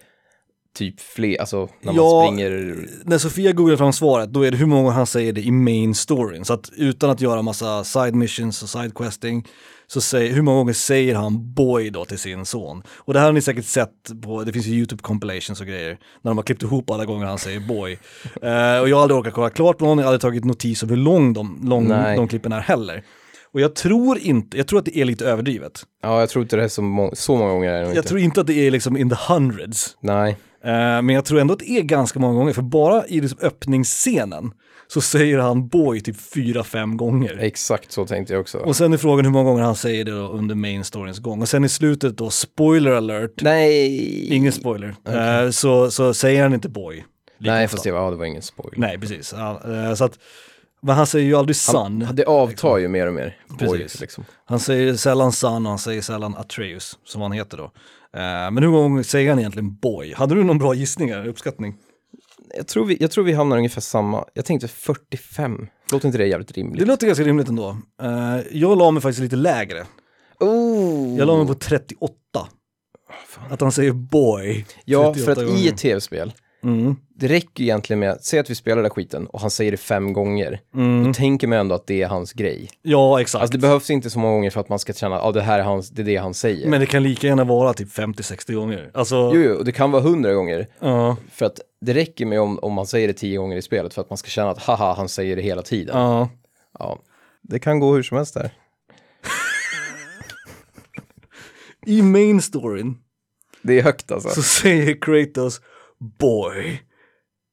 typ fler, alltså när
Ja,
man springer.
när Sofia googlar fram svaret, då är det hur många han säger det i main storyn. Så att utan att göra massa side missions och side questing, så säger, hur många gånger säger han boy då till sin son? Och det här har ni säkert sett på, det finns ju YouTube compilations och grejer, när de har klippt ihop alla gånger han säger boy. [LAUGHS] Eh, och jag har aldrig orkat kolla klart på någon, jag har aldrig tagit notis om hur lång de, lång
Nej.
de klippen är heller. Och jag tror inte, jag tror att det är lite överdrivet.
Ja, jag tror inte det är så, må- så många gånger.
Jag
inte.
tror inte att det är liksom in the hundreds.
Nej,
men jag tror ändå att det är ganska många gånger, för bara i liksom öppningsscenen så säger han boy typ fyra, fem gånger.
exakt så tänkte jag också.
Och sen är frågan hur många gånger han säger det under main storyns gång. Och sen i slutet då, spoiler alert,
Nej!
ingen spoiler, Eh, så, så säger han inte boy.
Nej, fast det var, ja, det var ingen spoil.
Nej, precis. Eh, så att, men han säger ju aldrig.
Han, det avtar ju mer och mer. Boy,
Precis.
liksom.
Han säger sällan son och han säger sällan Atreus, som han heter då. Eh, men hur många gånger säger han egentligen boy? Hade du någon bra gissning eller uppskattning?
Jag, tror vi, jag tror vi hamnar ungefär samma. Jag tänkte 45. Låter inte det jävligt rimligt?
Det låter ganska rimligt ändå. Eh, jag la mig faktiskt lite lägre.
Oh.
Jag la mig på 38. Att han säger boy.
Ja,
38
för att i
gånger.
ett tv-spel,
Mm.
det räcker egentligen med, säg att vi spelar den där skiten och han säger det fem gånger.
Mm.
Då tänker man ändå att det är hans grej.
Ja, exakt.
Alltså det behövs inte så många gånger för att man ska känna, ja det här är hans, det är det han säger.
Men det kan lika gärna vara typ 50-60 gånger. Alltså,
Jo, jo, och det kan vara hundra gånger.
ja,
För att det räcker med om, om man säger det tio gånger i spelet för att man ska känna att haha, han säger det hela tiden.
ja.
Ja. Det kan gå hur som helst där. [LAUGHS]
I main storyn
Det är högt alltså.
så säger Kratos boy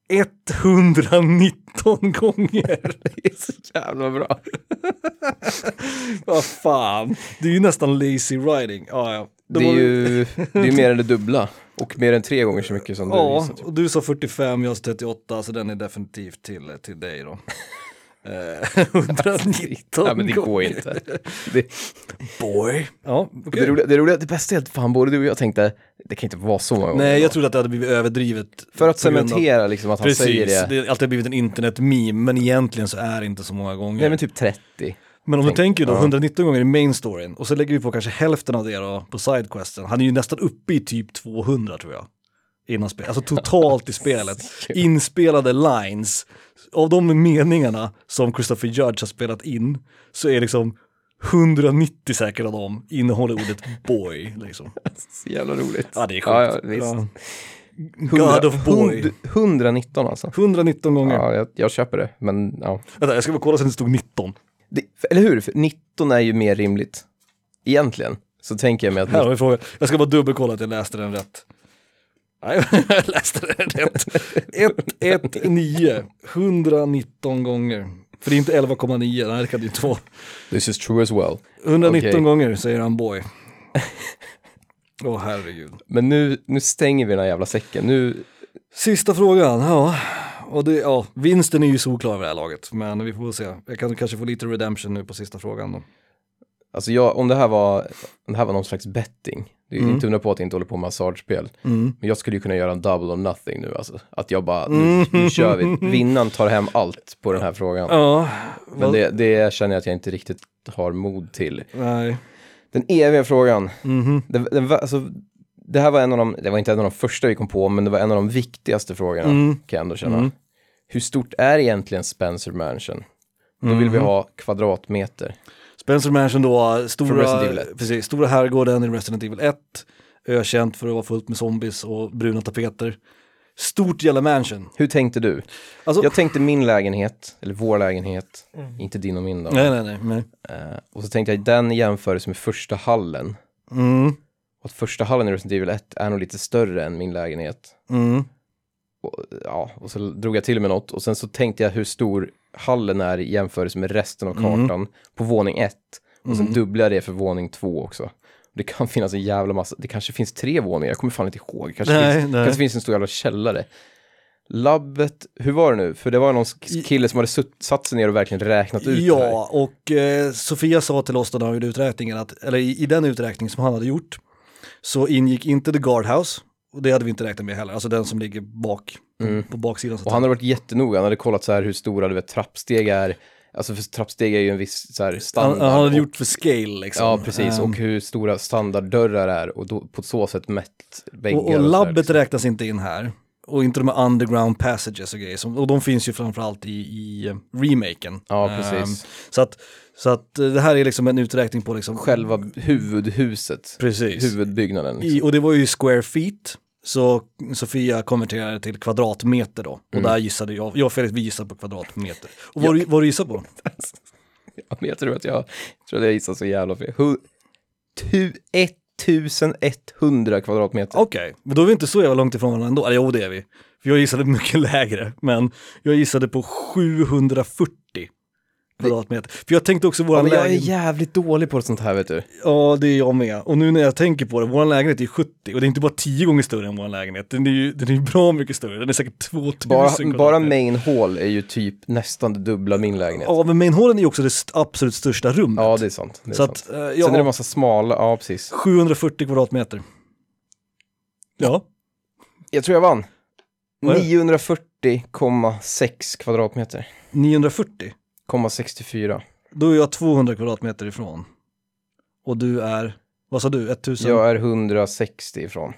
119 [LAUGHS] gånger.
Det är så jävla bra.
Vad fan, det är ju nästan lazy writing. Ja, ja.
Det är ju det är mer än det [LAUGHS] dubbla. Och mer än tre gånger så mycket som du
Ja,
gissat.
och du sa 45, jag sa 38, så den är definitivt till, till dig då. Eh, [LAUGHS] 119
Nej men det går inte. [LAUGHS] Det,
Boy. Ja, okej.
det, roliga, det, roliga, det bästa är att fan både du och jag tänkte, det kan inte vara så många gånger.
Nej, jag trodde att det hade blivit överdrivet.
För att
grund av-
cementera liksom att han
Precis,
säger det.
det har alltid blivit en internet-meme, men egentligen så är det inte så många gånger.
Nej men typ 30.
Men om
Tänk-
du tänker då
ja.
119 gånger i main storyn och så lägger vi på kanske hälften av det då på sidequesten. Han är ju nästan uppe i typ 200 tror jag. Innan spel. Alltså totalt i [LAUGHS] spelet. Inspelade lines. Av de meningarna som Christopher Judge har spelat in så är liksom 190 säkert av dem innehåller ordet [LAUGHS] boy. Liksom.
Så jävla roligt.
Ja det är sjukt.
Ja, ja.
God of boy.
hund- 119 alltså.
119 gånger.
Ja, jag, jag köper det. Men ja.
Vänta, jag ska bara kolla så det stod 19.
Det, eller hur? För 19 är ju mer rimligt. Egentligen. Så tänker jag mig att...
Här har vi frågan. Jag ska bara dubbelkolla att jag läste den rätt. Nej, [LAUGHS] jag läste den rätt. 119, 119 gånger. För det är inte 11,9, nej det kan det ju inte vara.
This is true as well.
119
Okej.
gånger säger han boy. Åh herregud.
Men nu, nu stänger vi den här jävla säcken. Nu,
Sista frågan, ja. Och det, ja, vinsten är ju solklar vid det här laget, men vi får väl se. Jag kan kanske få lite redemption nu på sista frågan då.
alltså jag, om det här var, om det här var någon slags betting. Det är
Mm.
inte undra på att jag inte håller på med massagespel.
Mm.
Men jag skulle ju kunna göra en double or nothing nu alltså. Att jag bara, nu, nu kör vi. [LAUGHS] Vinnaren tar hem allt på den här frågan.
Ja,
Men det, det känner jag att jag inte riktigt har mod till.
nej.
Den eviga frågan. Det, det, var, alltså, det här var en av de, det var inte en av de första vi kom på, men det var en av de viktigaste frågorna,
Mm.
kan jag ändå känna.
Mm.
Hur stort är egentligen Spencer Mansion? Då vill vi
Mhm.
ha kvadratmeter.
Spencer Mansion då, stora,
Evil 1.
precis, stora herrgården i Resident Evil 1. Ökänt för att vara fullt med zombies och bruna tapeter. Stort jävla mansion.
Hur tänkte du?
Alltså,
Jag tänkte min lägenhet, eller vår lägenhet, inte din och min då.
nej, nej, nej. nej.
Eh, och så tänkte jag den i jämförelse med första hallen.
Mm,
Och att första hallen i Resident Evil 1 är nog lite större än min lägenhet.
mm,
Och, ja, och så drog jag till med något och sen så tänkte jag hur stor hallen är i jämförelse med resten av
Mm.
kartan på våning ett. Och sen
Mm.
dubblade jag det för våning två också. Det kan [LAUGHS] finnas en jävla massa, det kanske finns tre våningar, jag kommer fan inte ihåg. Kanske,
Nej,
finns,
nej.
kanske finns en stor jävla källare. Labbet, hur var det nu? För det var någon kille som hade satt sig ner och verkligen räknat ut det här.
Ja, och eh, Sofia sa till oss då när han gjorde uträkningen att, eller i, i den uträkning som han hade gjort, så ingick inte The Guardhouse, och det hade vi inte räknat med heller, alltså den som ligger bak,
Mm.
på baksidan. Så
Och han hade varit jättenoga, han hade kollat så här hur stora du vet, trappsteg är. Alltså för trappsteg är ju en viss så här,
han,
standard.
han hade
och-
gjort för scale liksom.
Ja, precis.
Ehm,
Och hur stora standarddörrar är och då, på så sätt mätt väggar.
och, och
här,
labbet
liksom.
räknas inte in här. Och inte de här underground passages och grejer. Som, och de finns ju framförallt i, i eh, remaken.
Ja,
Ehm,
precis.
så att, så att eh, det här är liksom en uträkning på liksom...
Själva huvudhuset,
Precis.
huvudbyggnaden.
I,
Liksom.
och det var ju square feet. Så Sofia konverterade till kvadratmeter då. Och
Mm.
där gissade jag, jag och Felix vi gissade på kvadratmeter. Och vad, du- vad du gissade på?
Ja, jag tror att jag, jag tror att jag gissar så jävla fel. Hu, tu, 1100 kvadratmeter.
Okej, men då är vi inte så jävla långt ifrån varandra ändå. Eller jo, det är vi. För jag gissade mycket [LAUGHS] lägre, men jag gissade på 740 kvadratmeter. För jag tänkte också
Ja,
våran
men jag är
lägenhet.
jävligt dålig på sånt här vet du.
Ja, det är jag med. Och nu när jag tänker på det, våran lägenhet är 70 och det är inte bara 10 gånger större än våran lägenhet. Den är ju den är bra mycket större. Den är säkert 2000
Bara,
kvadratmeter.
bara main hall är ju typ nästan det dubbla min lägenhet.
Ja, men mainhallen är ju också det absolut största rummet.
Ja, det är sant. Det är
så
sant.
att, eh,
Sen
ja,
är det massa smala, ja precis.
740 kvadratmeter. Ja,
Jag tror jag vann.
Vad är det?
940,6 kvadratmeter.
940.
64.
Då är jag 200 kvadratmeter ifrån. Och du är Vad sa du? 1000?
Jag är 160 ifrån.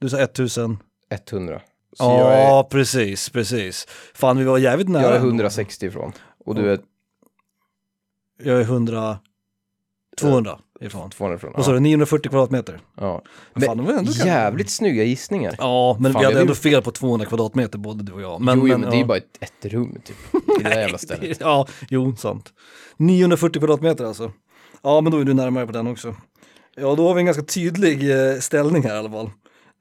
Du sa 1000?
100. Så
Ja,
jag, är,
precis, precis. Fan, vi var jävligt nära.
jag är
ändå.
160 ifrån. Och du är
Jag är 100... 200 ifrån.
200 ifrån.
Vad sa du, 940 kvadratmeter?
ja.
Fan, det var ändå ganska-
jävligt snygga gissningar.
Ja, men
Fan,
vi hade
jag
ändå fel på 200 kvadratmeter både du och jag. Men,
jo, jo,
men,
men det är ju
ja.
bara ett, ett rum typ. I det där jävla [LAUGHS] stället.
Ja, jo, sant. 940 kvadratmeter alltså. Ja, men då är du närmare på den också. Ja, då har vi en ganska tydlig eh, ställning här i alla fall.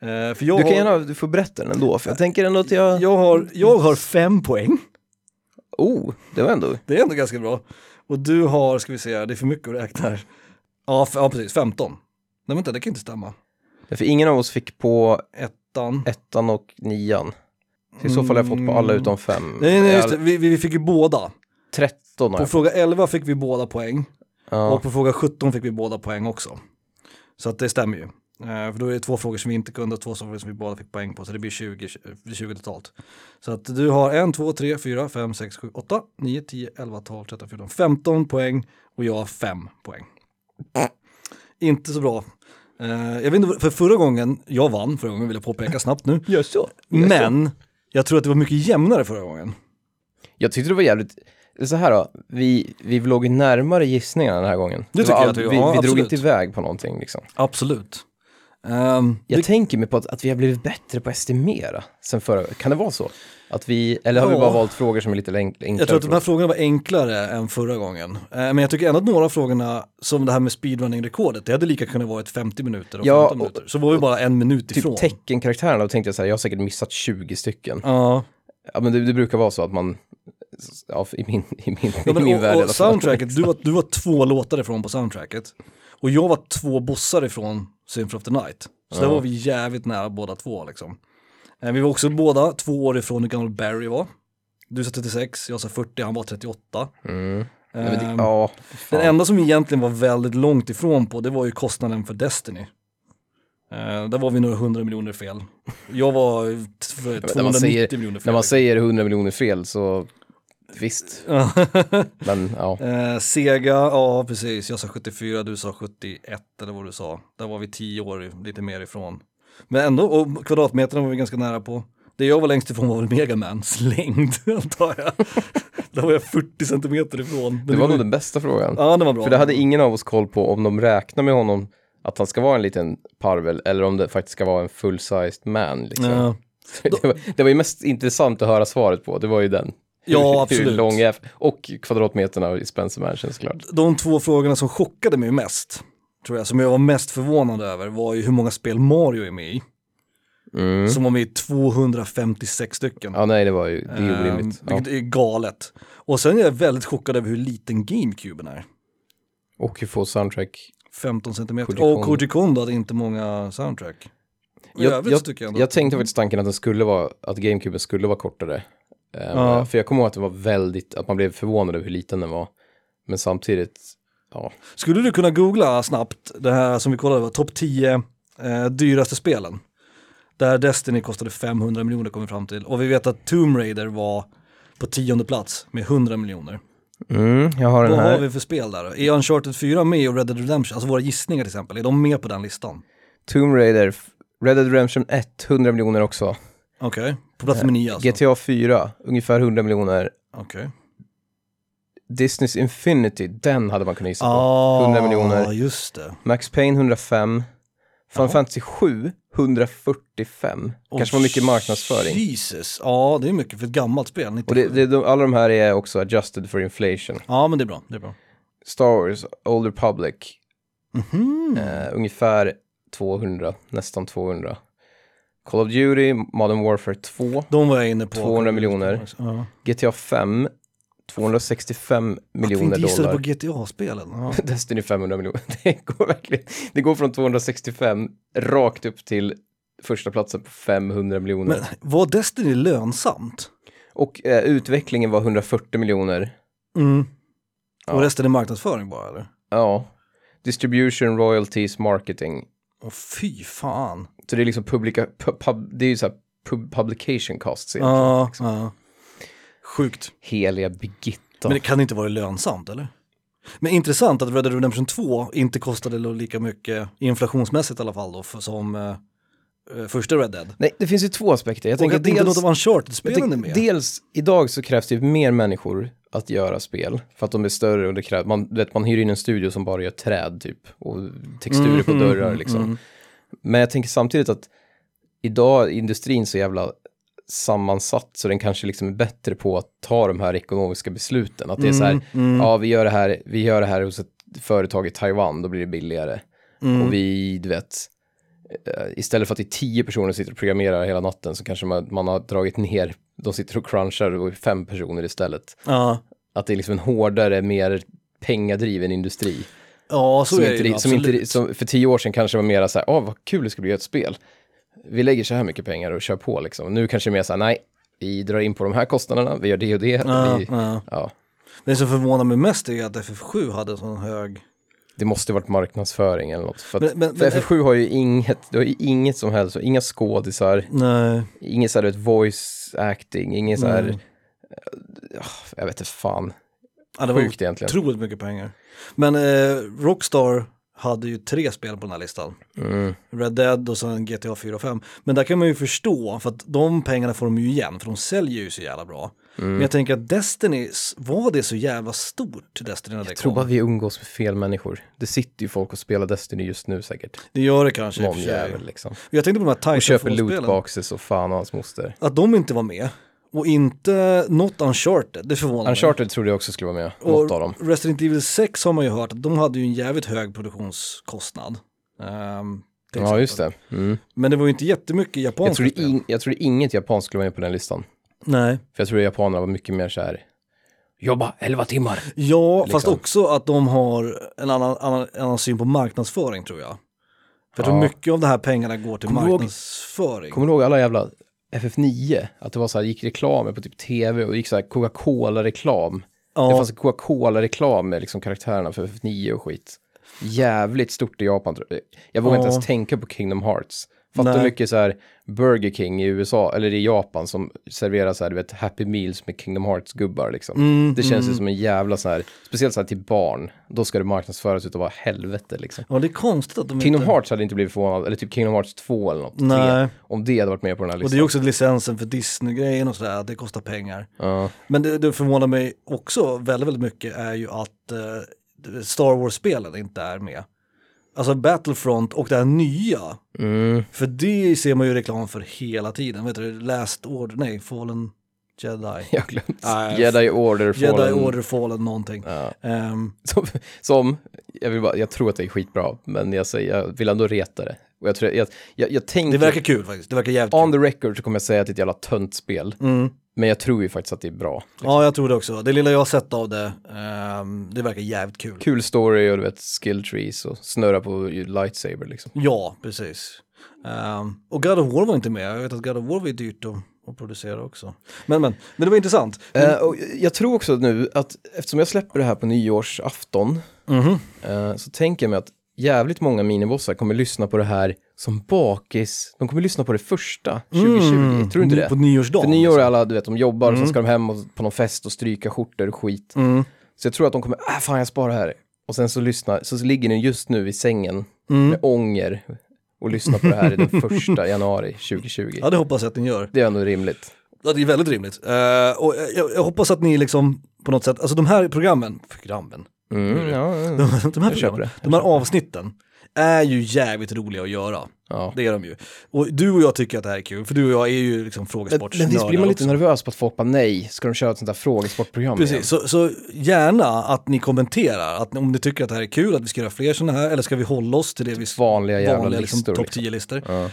Eh, för jag,
Du kan
har,
gärna, du får berätta den ändå, för jag tänker ändå att jag...
jag, har, jag har fem poäng.
Oh, det var ändå...
Det är ändå ganska bra. Och du har, ska vi se, det är för mycket att räkna här. Ja, ja precis, 15. Nej vänta, det kan inte stämma.
För ingen av oss fick på
Ettan.
ettan och nian. Så I så fall har jag fått på alla utom fem.
Mm. Nej, nej, just det. Vi, vi, vi fick ju båda.
13 har
På
jag.
fråga 11 fick vi båda poäng.
Ja.
Och på fråga 17 fick vi båda poäng också. Så att det stämmer ju. Eh, för då är det två frågor som vi inte kunde och två frågor som vi båda fick poäng på. Så det blir 20, 20 totalt. Så att du har 1, 2, 3, 4, 5, 6, 7, 8, 9, 10, 11, 12, 13, 14, 15 poäng och jag har 5 poäng. Inte så bra. Eh, jag vet inte, för förra gången, jag vann förra gången vill jag påpeka snabbt nu.
Gör så.
Men jag tror att det var mycket jämnare förra gången.
Jag tyckte det var jävligt... Så här då, vi, vi låg närmare gissningarna den här gången.
Det tycker
var
jag att vi-
vi,
ja,
vi drog inte iväg på någonting liksom.
Absolut. Ehm,
Jag
det,
tänker mig på att, att vi har blivit bättre på att estimera sen förra Kan det vara så? Att vi, eller har vi
Ja.
bara valt frågor som är lite enk- enklare?
jag tror att de här frågorna var enklare än förra gången. Eh, men jag tycker ändå att några av frågorna, som det här med speedrunning-rekordet, det hade lika kunnat vara ett 50 minuter och
Ja,
15
och-
minuter. Så var vi bara en minut ifrån.
Typ teckenkaraktärerna, då tänkte jag så här, jag har säkert missat 20 stycken.
Ja,
Ja men det, det brukar vara så att man, ja i min, i min,
ja
i
men,
min
och,
värld i
och soundtracket, du var, du var två låtar ifrån på soundtracket. Och jag var två bossar ifrån Symphony of the Night. Så där var vi jävligt nära båda två liksom. Eh, Vi var också båda två år ifrån hur gammal Barry var. Du sa 36, jag sa 40, han var 38.
Mm. Ja, men det,
Ehm,
ja,
Den enda som vi egentligen var väldigt långt ifrån på, det var ju kostnaden för Destiny. Eh, där var vi några hundra miljoner fel. Jag var t- för
när man
290
säger-
miljoner fel.
När man säger 100 miljoner fel så visst, [LAUGHS] men ja.
eh, Sega, ja precis, jag sa 74, du sa 71 eller vad du sa. Där var vi 10 år lite mer ifrån. Men ändå, och kvadratmeterna var vi ganska nära på. Det jag var längst ifrån var väl Megamans [LAUGHS] längd, antar jag. Där var jag 40 centimeter ifrån. Men
Det var nog den bästa frågan.
Ja, det var bra.
För det hade ingen av oss koll på om de räknar med honom att han ska vara en liten parvel eller om det faktiskt ska vara en full-sized man. Liksom.
Ja. [LAUGHS]
Det, var, det var ju mest intressant att höra svaret på, det var ju den.
Ja,
Hur- Hur
absolut.
lång är, och kvadratmeterna i Spencer Mansion såklart.
de två frågorna som chockade mig mest, tror jag, som jag var mest förvånad över, var ju hur många spel Mario är med i.
Mm.
Som var med i 256 stycken.
Ja, nej, det var ju, det är ju orimligt.
Ehm,
Ja.
Vilket är galet. Och sen är jag väldigt chockad över hur liten GameCuben är.
Och hur få soundtrack.
15 centimeter.
Koji Kondo.
Och Koji Kondo hade inte många soundtrack.
Jag, jag,
jag
jag tänkte faktiskt tanken att den skulle vara, att GameCube skulle vara kortare. Ehm,
Ja.
För jag kommer ihåg att det var väldigt, att man blev förvånad över hur liten den var. Men samtidigt, ja.
Skulle du kunna googla snabbt det här som vi kollade på, topp 10 eh, dyraste spelen? Där Destiny kostade 500 miljoner kom vi fram till. Och vi vet att Tomb Raider var på tionde plats med 100 miljoner.
Mm, jag har den
Vad har vi för spel där då? Är Uncharted 4 med och Red Dead Redemption, alltså våra gissningar till exempel, är de med på den listan?
Tomb Raider, Red Dead Redemption 1, 100 miljoner också.
Okej, på plats nummer 9 alltså?
GTA 4, ungefär 100 miljoner.
Okej.
Disneys Infinity, den hade man kunnat gissa på.
Ah,
100 miljoner.
just det.
Max Payne 105. Final. Fantasy 7, 145. Kanske var mycket marknadsföring.
Jesus, ja det är mycket för ett gammalt spel. 97.
Och det, det, de, alla de här är också adjusted for inflation.
Ja men det är bra, det är bra.
Star Wars, Old Republic,
Mhm.
eh, ungefär 200, nästan 200. Call of Duty, Modern Warfare 2,
De var jag inne på.
200 miljoner.
Ja.
GTA 5, 265
Att vi
miljoner
inte gissade
dollar.
på GTA-spelen. Ja. [LAUGHS]
Destiny 500 miljoner. [LAUGHS] Det går verkligen. Det går från 265 rakt upp till första platsen på 500 miljoner.
Men var Destiny lönsamt?
Och eh, utvecklingen var 140 miljoner.
Mm.
Ja.
Och resten är marknadsföring bara eller?
Ja. Distribution, royalties, marketing.
Åh fy fan.
Så det är liksom publika, pu- pub, det är ju så här pub, publication costs egentligen.
Ja, ja. Sjukt.
Heliga Birgitta.
Men det kan inte vara lönsamt eller? Men intressant att Red Dead Redemption 2 inte kostade lika mycket, inflationsmässigt i alla fall då, som eh, första Red Dead.
Nej, det finns ju två aspekter. Jag
Och
tänker
att inte
dels,
något av Uncharted-spelen med.
dels, idag så krävs det ju mer människor att göra spel. För att de är större och det krävs, man, vet, man hyr in en studio som bara gör träd typ. Och texturer på
Mm,
dörrar
mm,
liksom.
mm.
Men jag tänker samtidigt att idag är industrin så jävla sammansatt så den kanske liksom är bättre på att ta de här ekonomiska besluten. Att det är så här,
Mm, mm,
ja vi gör det här, vi gör det här hos ett företag i Taiwan, då blir det billigare.
mm.
Och vi, du vet, istället för att det är tio personer som sitter och programmerar hela natten så kanske man, man har dragit ner, de sitter och crunchar och är fem personer istället.
Ja,
Att det är liksom en hårdare, mer pengadriven industri.
ja så
som
är det
inte,
ju,
som inte, som för tio år sedan kanske var mera så här, åh vad kul det ska bli att göra ett spel. Vi lägger så här mycket pengar och kör på liksom. Nu kanske det är mer så här, nej, vi drar in på de här kostnaderna, vi gör det och det.
Ja,
vi,
ja.
ja.
Det som förvånar mig mest är att FF7 hade en sån hög...
Det måste varit marknadsföring eller något. För,
Men- men-
för
men-
FF7 har ju inget, det har ju inget som helst, inga skådisar,
Nej.
inget så här, du vet, voice acting, inget så här,
Nej.
eh, jag vet inte fan,
Ja, det var
sjukt egentligen.
otroligt mycket pengar. Men eh, Rockstar hade ju tre spel på den här listan.
Mm.
Red Dead och sen GTA 4 och 5. Men där kan man ju förstå, för att de pengarna får de ju igen, för de säljer ju så jävla bra.
Mm.
Men jag tänker att Destiny, var det så jävla stort, Destiny när det
Jag tror
kom?
bara vi umgås med fel människor. Det sitter ju folk och spelar Destiny just nu säkert.
Det gör det kanske och
Någon jävel liksom.
Jag tänkte på de här
Och köper
Titanfall-spelen.
lootboxes och fan och hans moster.
Att de inte var med. Och inte något Uncharted, det förvånar mig.
Uncharted trodde jag också skulle vara med, något av dem.
Och Resident Evil 6 har man ju hört att de hade ju en jävligt hög produktionskostnad. Till
Ja, just det. Mm.
Men det var ju inte jättemycket
Jag,
japanska
trodde in, jag trodde inget japanskt skulle vara med på den listan.
Nej.
För jag trodde japanerna var mycket mer så här, jobba 11 timmar.
Ja, fast
Liksom.
också att de har en annan, annan, annan syn på marknadsföring tror jag. För jag tror
Ja.
mycket av de här pengarna går till
Kommer du ihåg-
marknadsföring.
Kommer du ihåg alla jävla FF9? Att det var så här, gick reklamer på typ tv och det gick så här Coca-Cola-reklam. Det
ja,
fanns en Coca-Cola-reklam med liksom karaktärerna för FF9 och skit. Jävligt stort i Japan. tror jag. Jag vågar inte
Ja.
ens tänka på Kingdom Hearts. Fattar hur mycket så här Burger King i USA, eller i Japan, som serverar så här, du vet, Happy Meals med Kingdom Hearts-gubbar liksom.
Mm,
det känns ju
mm.
som en jävla så här, speciellt så här till barn, då ska det marknadsföras utav vad helvete liksom.
ja, det är konstigt att de
Kingdom
inte...
Hearts hade inte blivit förvånad, eller typ Kingdom Hearts 2 eller något.
Nej.
3, om det hade varit med på den här
Och
listan.
det är också licensen för Disney-grejen och sådär, det kostar pengar.
Ja.
Men det, det förvånar mig också väldigt, väldigt mycket är ju att eh, Star Wars-spelen inte är med. Alltså Battlefront och det här nya,
Mm.
för det ser man ju reklam för hela tiden. Vet du, Last Order, nej, Fallen Jedi. [LAUGHS]
Jag glömt.
Nej,
Jedi Order
Jedi
Fallen.
Order Fallen någonting.
Ja.
Ehm,
Som, som jag, vill bara, jag tror att det är skitbra, men jag, säger, jag vill ändå reta det. Och jag, tror, jag, jag, jag tänker,
det verkar kul faktiskt, det verkar jävligt
on
kul.
the record så kommer jag säga att det är ett jävla tönt spel.
Mm.
Men jag tror ju faktiskt att det är bra.
Ja, jag tror det också. Det lilla jag har sett av det, ehm, det verkar jävligt kul.
Kul story och du vet skill trees och snurra på lightsaber liksom.
Ja, precis. Ehm, och God of War var inte med, jag vet att God of War var dyrt att, att producera också. Men, men, men det var intressant.
Eh, och jag tror också nu att eftersom jag släpper det här på nyårsafton
Mhm.
eh, så tänker jag mig att jävligt många minibossar kommer lyssna på det här som bakis. De kommer lyssna på det första 2020.
Mm.
Tror du inte det?
På nyårsdagen.
För nyår är
liksom.
alla, du vet, de jobbar och
Mm.
så ska de hem och, på någon fest och stryka skjortor och skit.
Mm.
Så jag tror att de kommer, äh fan jag sparar här. Och sen så lyssnar, så ligger ni just nu i sängen
Mm.
med ånger och lyssnar på det här den första [LAUGHS] januari 2020.
Ja, det hoppas jag att ni gör.
Det är ändå rimligt.
Ja, det är väldigt rimligt. Eh, och jag, jag hoppas att ni liksom på något sätt, alltså de här programmen, programmen,
Mm, ja, ja. [LAUGHS]
de, de här
Jag
programmen, de här avsnitten är ju jävligt roliga att göra.
ja.
Det är de ju. Och du och jag tycker att det här är kul, för du och jag är ju liksom frågesportsnördar
men visst blir man lite
också.
nervös på att folk bara nej, ska de köra ett sånt där frågesportprogram igen?
Precis, så, så gärna att ni kommenterar, att om ni tycker att det här är kul, att vi ska göra fler sådana här, eller ska vi hålla oss till det vi
Vanliga jävla
vanliga liksom,
listor.
topp
liksom.
10-listor.
Ja.
Ehm,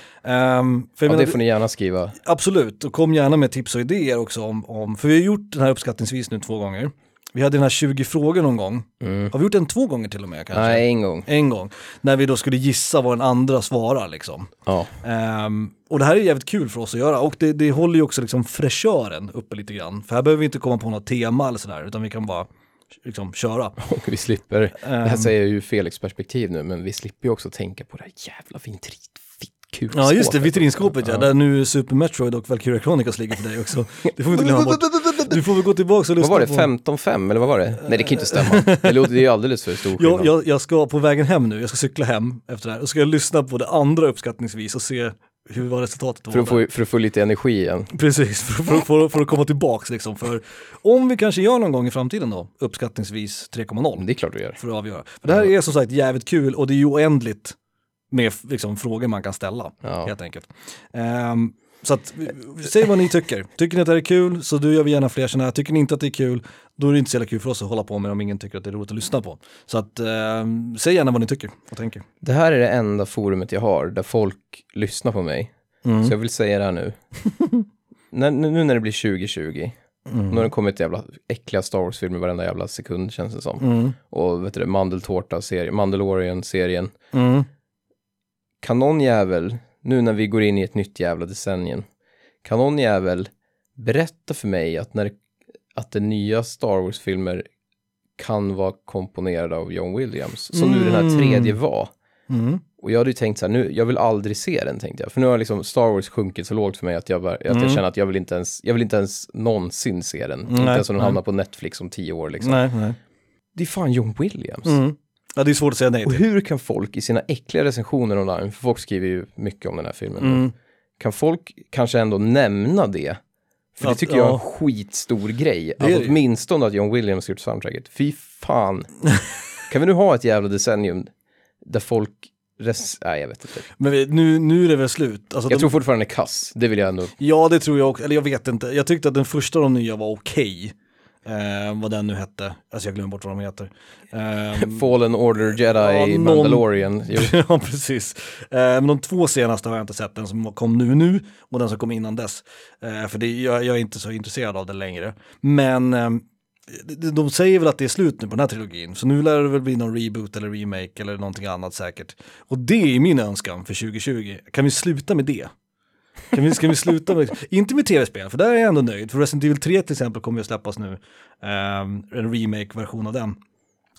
för jag
ja,
menar,
det får ni gärna skriva.
Absolut, och kom gärna med tips och idéer också om, om, för vi har gjort den här uppskattningsvis nu två gånger. Vi hade den här 20 frågor någon gång.
Mm.
Har vi gjort den två gånger till och med kanske?
Nej, en gång.
En gång. När vi då skulle gissa vad den andra svarar liksom.
Ja.
Ehm, och det här är jävligt kul för oss att göra och det, det håller ju också liksom fräschören uppe lite grann. För här behöver vi inte komma på något tema eller sådär, utan vi kan bara liksom köra. [LAUGHS]
Och vi slipper, det här
Ehm,
säger jag ju Felix perspektiv nu, men vi slipper ju också tänka på det här jävla vitrit, fitt kul
Ja just det, vitrinskåpet ja,
Ja.
där nu Super Metroid och Valkyria Chronicles ligger för dig också. Det får vi inte glömma bort. Du får väl gå tillbaka och
Vad
lyssna
var det,
på...
15-5 eller vad var det? Nej det kan inte stämma. Det låter ju alldeles för stor
Jag,
skillnad.
jag, jag ska på vägen hem nu, jag ska cykla hem efter det här och ska jag lyssna på det andra uppskattningsvis och se hur var resultatet.
För att, få, för att få lite energi igen.
Precis, för, för, för, för att komma tillbaks liksom. För om vi kanske gör någon gång i framtiden då, uppskattningsvis 3,0
Det är klart du gör.
för att avgöra. För det här är som sagt jävligt kul och det är ju oändligt med liksom, frågor man kan ställa
Ja.
helt enkelt. Ehm, så att, säg vad ni tycker. Tycker ni att det här är kul så då gör vi gärna fler sådana här. Tycker ni inte att det är kul, då är det inte så jävla kul för oss att hålla på med om ingen tycker att det är roligt att lyssna på. Så att, ehm, säg gärna vad ni tycker och tänker.
Det här är det enda forumet jag har där folk lyssnar på mig.
Mm.
Så jag vill säga det här nu. [LAUGHS] när, nu när det blir 2020, nu har det kommit jävla äckliga Star Wars-filmer varenda jävla sekund känns det som.
Mm.
Och vet du det, Mandeltårta-serien, Mandalorian-serien.
Mm.
Kan någon jävel, nu när vi går in i ett nytt jävla decennium, kan någon jävel berätta för mig att när att det nya Star Wars-filmer kan vara komponerade av John Williams, som nu den här tredje var.
Mm.
Och jag hade ju tänkt så här, nu, jag vill aldrig se den tänkte jag. För nu har liksom Star Wars sjunkit så lågt för mig att jag, bara, att
Mm.
jag känner att jag vill inte ens, jag vill inte ens någonsin se den. inte
Nej,
ens om den hamnar på Netflix om tio år liksom.
Nej, nej.
Det är fan John Williams.
Mm. Ja, det är svårt att säga nej
Och
till.
hur kan folk i sina äckliga recensioner online, för folk skriver ju mycket om den här filmen,
Mm.
kan folk kanske ändå nämna det? För det
Att-
tycker jag är en
ja.
skitstor grej.
är
Alltså
det ju.
åtminstone att John Williams gjort soundtracket. Fy fan. [LAUGHS] kan vi nu ha ett jävla decennium där folk, res- nej jag vet inte.
Men vi- nu, nu är det väl slut. Alltså,
Jag
de,
tror fortfarande kass, det vill jag ändå.
Ja, det tror jag också. Eller jag vet inte. Jag tyckte att den första av de nya var okej. Eh, vad den nu hette. Alltså jag glömmer bort vad de heter. [LAUGHS] Ehm,
Fallen Order Jedi,
någon-
Mandalorian. [LAUGHS]
Ja, precis. Eh, men de två senaste har jag inte sett, den som kom nu nu och den som kom innan dess. Eh, för det, jag, jag är inte så intresserad av det längre. Men eh, de, de säger väl att det är slut nu på den här trilogin, så nu lär det väl bli någon reboot eller remake eller någonting annat säkert. Och det är min önskan för 2020. Kan vi sluta med det? Kan vi, ska vi sluta med, inte med tv-spel, för där är jag ändå nöjd. För Resident Evil 3 till exempel kommer ju släppas nu, Ehm, en remake-version av den.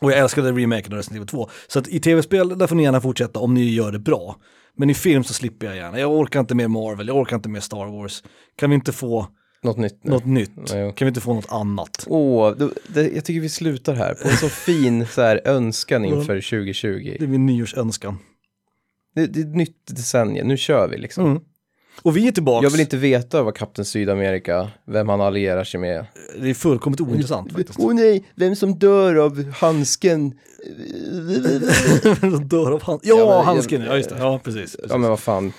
Och jag älskade remaken av Resident Evil 2. Så att i tv-spel, där får ni gärna fortsätta om ni gör det bra. Men i film så slipper jag gärna. Jag orkar inte mer Marvel, jag orkar inte mer Star Wars. Kan vi inte få
Något nytt
något nytt?
Nej.
Kan vi inte få något annat?
Åh, det, jag tycker vi slutar här på en så fin så här, önskan inför 2020.
Det är min nyårsönskan.
Det, det är ett nytt decennium, nu kör vi liksom.
Mm. Och vi är tillbaks.
Jag vill inte veta vad Kapten Sydamerika, vem han allierar sig med.
Det är fullkomligt ointressant faktiskt.
Åh nej, vem som dör av handsken. [LAUGHS]
De dör av hand. Ja,
Ja, men-
handsken, ja just det. Ja, precis. precis.
Ja men vad fan,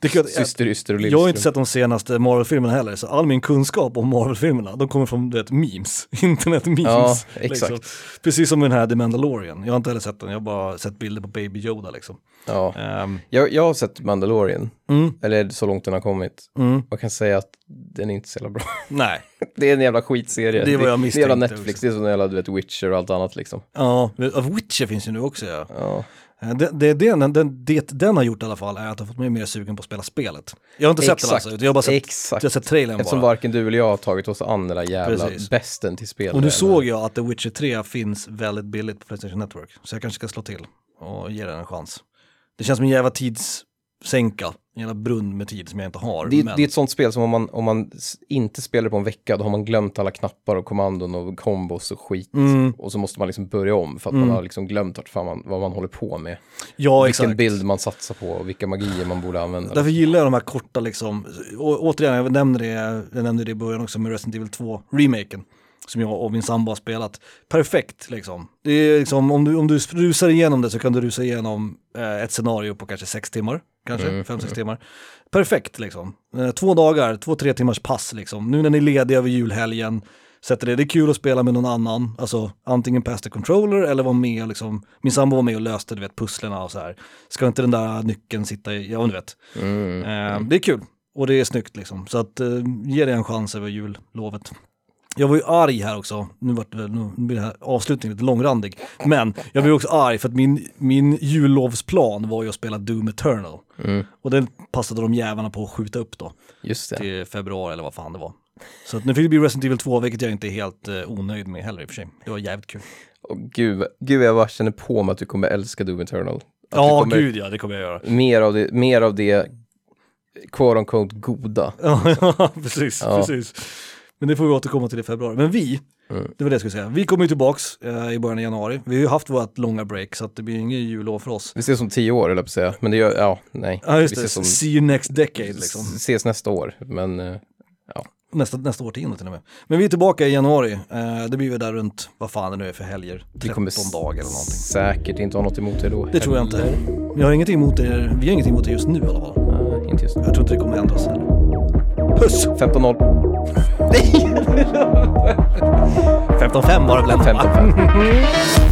det kan,
syster, yster och
jag har inte sett de senaste Marvel-filmerna heller, så all min kunskap om Marvel-filmerna, de kommer från, du vet, memes. [LAUGHS] Internet-memes.
Ja, exakt.
Liksom. Precis som den här The Mandalorian. Jag har inte heller sett den, jag har bara sett bilder på Baby Yoda liksom.
Ja.
Ehm,
Jag, jag har sett Mandalorian,
mm,
eller så långt den har kommit.
mm,
Jag kan säga att den är inte så jävla bra. [LAUGHS]
nej.
Det är en jävla skitserie.
Det är vad jag
Det är
misstänkte
jävla Netflix,
också.
det är som en jävla du vet, Witcher och allt annat liksom.
Ja, Witcher finns ju nu också ja.
Ja.
Eh, Det, det, det, den, det den har gjort i alla fall är att har fått mig mer sugen på att spela spelet. Jag har inte sett den
Exakt,
alltså, jag har bara sett,
Exakt.
jag har sett trailern
Eftersom
bara.
varken du eller jag har tagit oss an den där jävla
Precis.
besten till spel.
Och nu såg jag att The Witcher 3 finns väldigt billigt på Playstation Network. Så jag kanske ska slå till och ge den en chans. Det känns som en jävla tidssänka, en jävla brunn med tid som jag inte har.
Det,
men...
det är ett sånt spel som om man, om man inte spelar på en vecka, då har man glömt alla knappar och kommandon och kombos och skit.
Mm.
Och så måste man liksom börja om för att man har liksom glömt vart fan man, vad man håller på med.
ja,
Vilken
exakt.
bild man satsar på och vilka magier man borde använda.
Därför gillar jag de här korta liksom, och, återigen, jag nämnde det, jag nämnde det i början också med Resident Evil 2, remaken. Som jag och min sambo har spelat. Perfekt liksom. Det är liksom, om du, om du rusar igenom det så kan du rusa igenom eh, ett scenario på kanske sex timmar. Kanske,
Mm,
fem, sex timmar. Perfekt liksom. Eh, två dagar, två, tre timmars pass liksom. Nu när ni är lediga över julhelgen, sätter det. Det är kul att spela med någon annan, alltså antingen pass the controller eller vara med liksom. Min sambo var med och löste, du vet, pusslerna och så här. Ska inte den där nyckeln sitta i, ja du vet.
Mm.
Eh, det är kul och det är snyggt liksom. Så att eh, ge det en chans över jullovet. Jag var ju arg här också, nu, vart det, nu blir det här avslutningen lite långrandig. Men jag blev också arg för att min, min jullovsplan var ju att spela Doom Eternal.
Mm.
Och den passade de jävarna på att skjuta upp då,
Just det.
till februari eller vad fan det var. Så att nu fick det bli Resident Evil 2, vilket jag inte är helt eh, onöjd med heller i och för sig. Det var jävligt kul.
Och gud, gud jag bara känner på mig att du kommer älska Doom Eternal. Att
Ja, gud ja, det kommer jag göra.
Mer av det, mer av det quote unquote goda. [LAUGHS]
Ja, precis,
Ja.
precis. Men det får vi återkomma till i februari. Men vi,
Mm.
det var det jag skulle säga, vi kommer ju tillbaks eh, i början av januari. Vi har ju haft vårt långa break så att det blir ingen jullov för oss.
Vi ses om tio år, eller på säga. Men det gör, ja, nej.
Ja just
vi
det,
ses, om,
see you next decade liksom.
ses nästa år, men eh,
Nästa, nästa årtionde till och med. Men vi är tillbaka i januari. Eh, det blir vi där runt, vad fan det nu är för helger,
vi
13
kommer s-
dagar eller någonting.
säkert inte ha något emot det då.
Det tror jag inte. Vi har ingenting emot det, vi har ingenting emot det just nu i alla fall.
Nej, inte just nu.
Jag tror inte det kommer ändras heller. Puss!
15-0.
15-5 var det väl ändå? va?
15-5.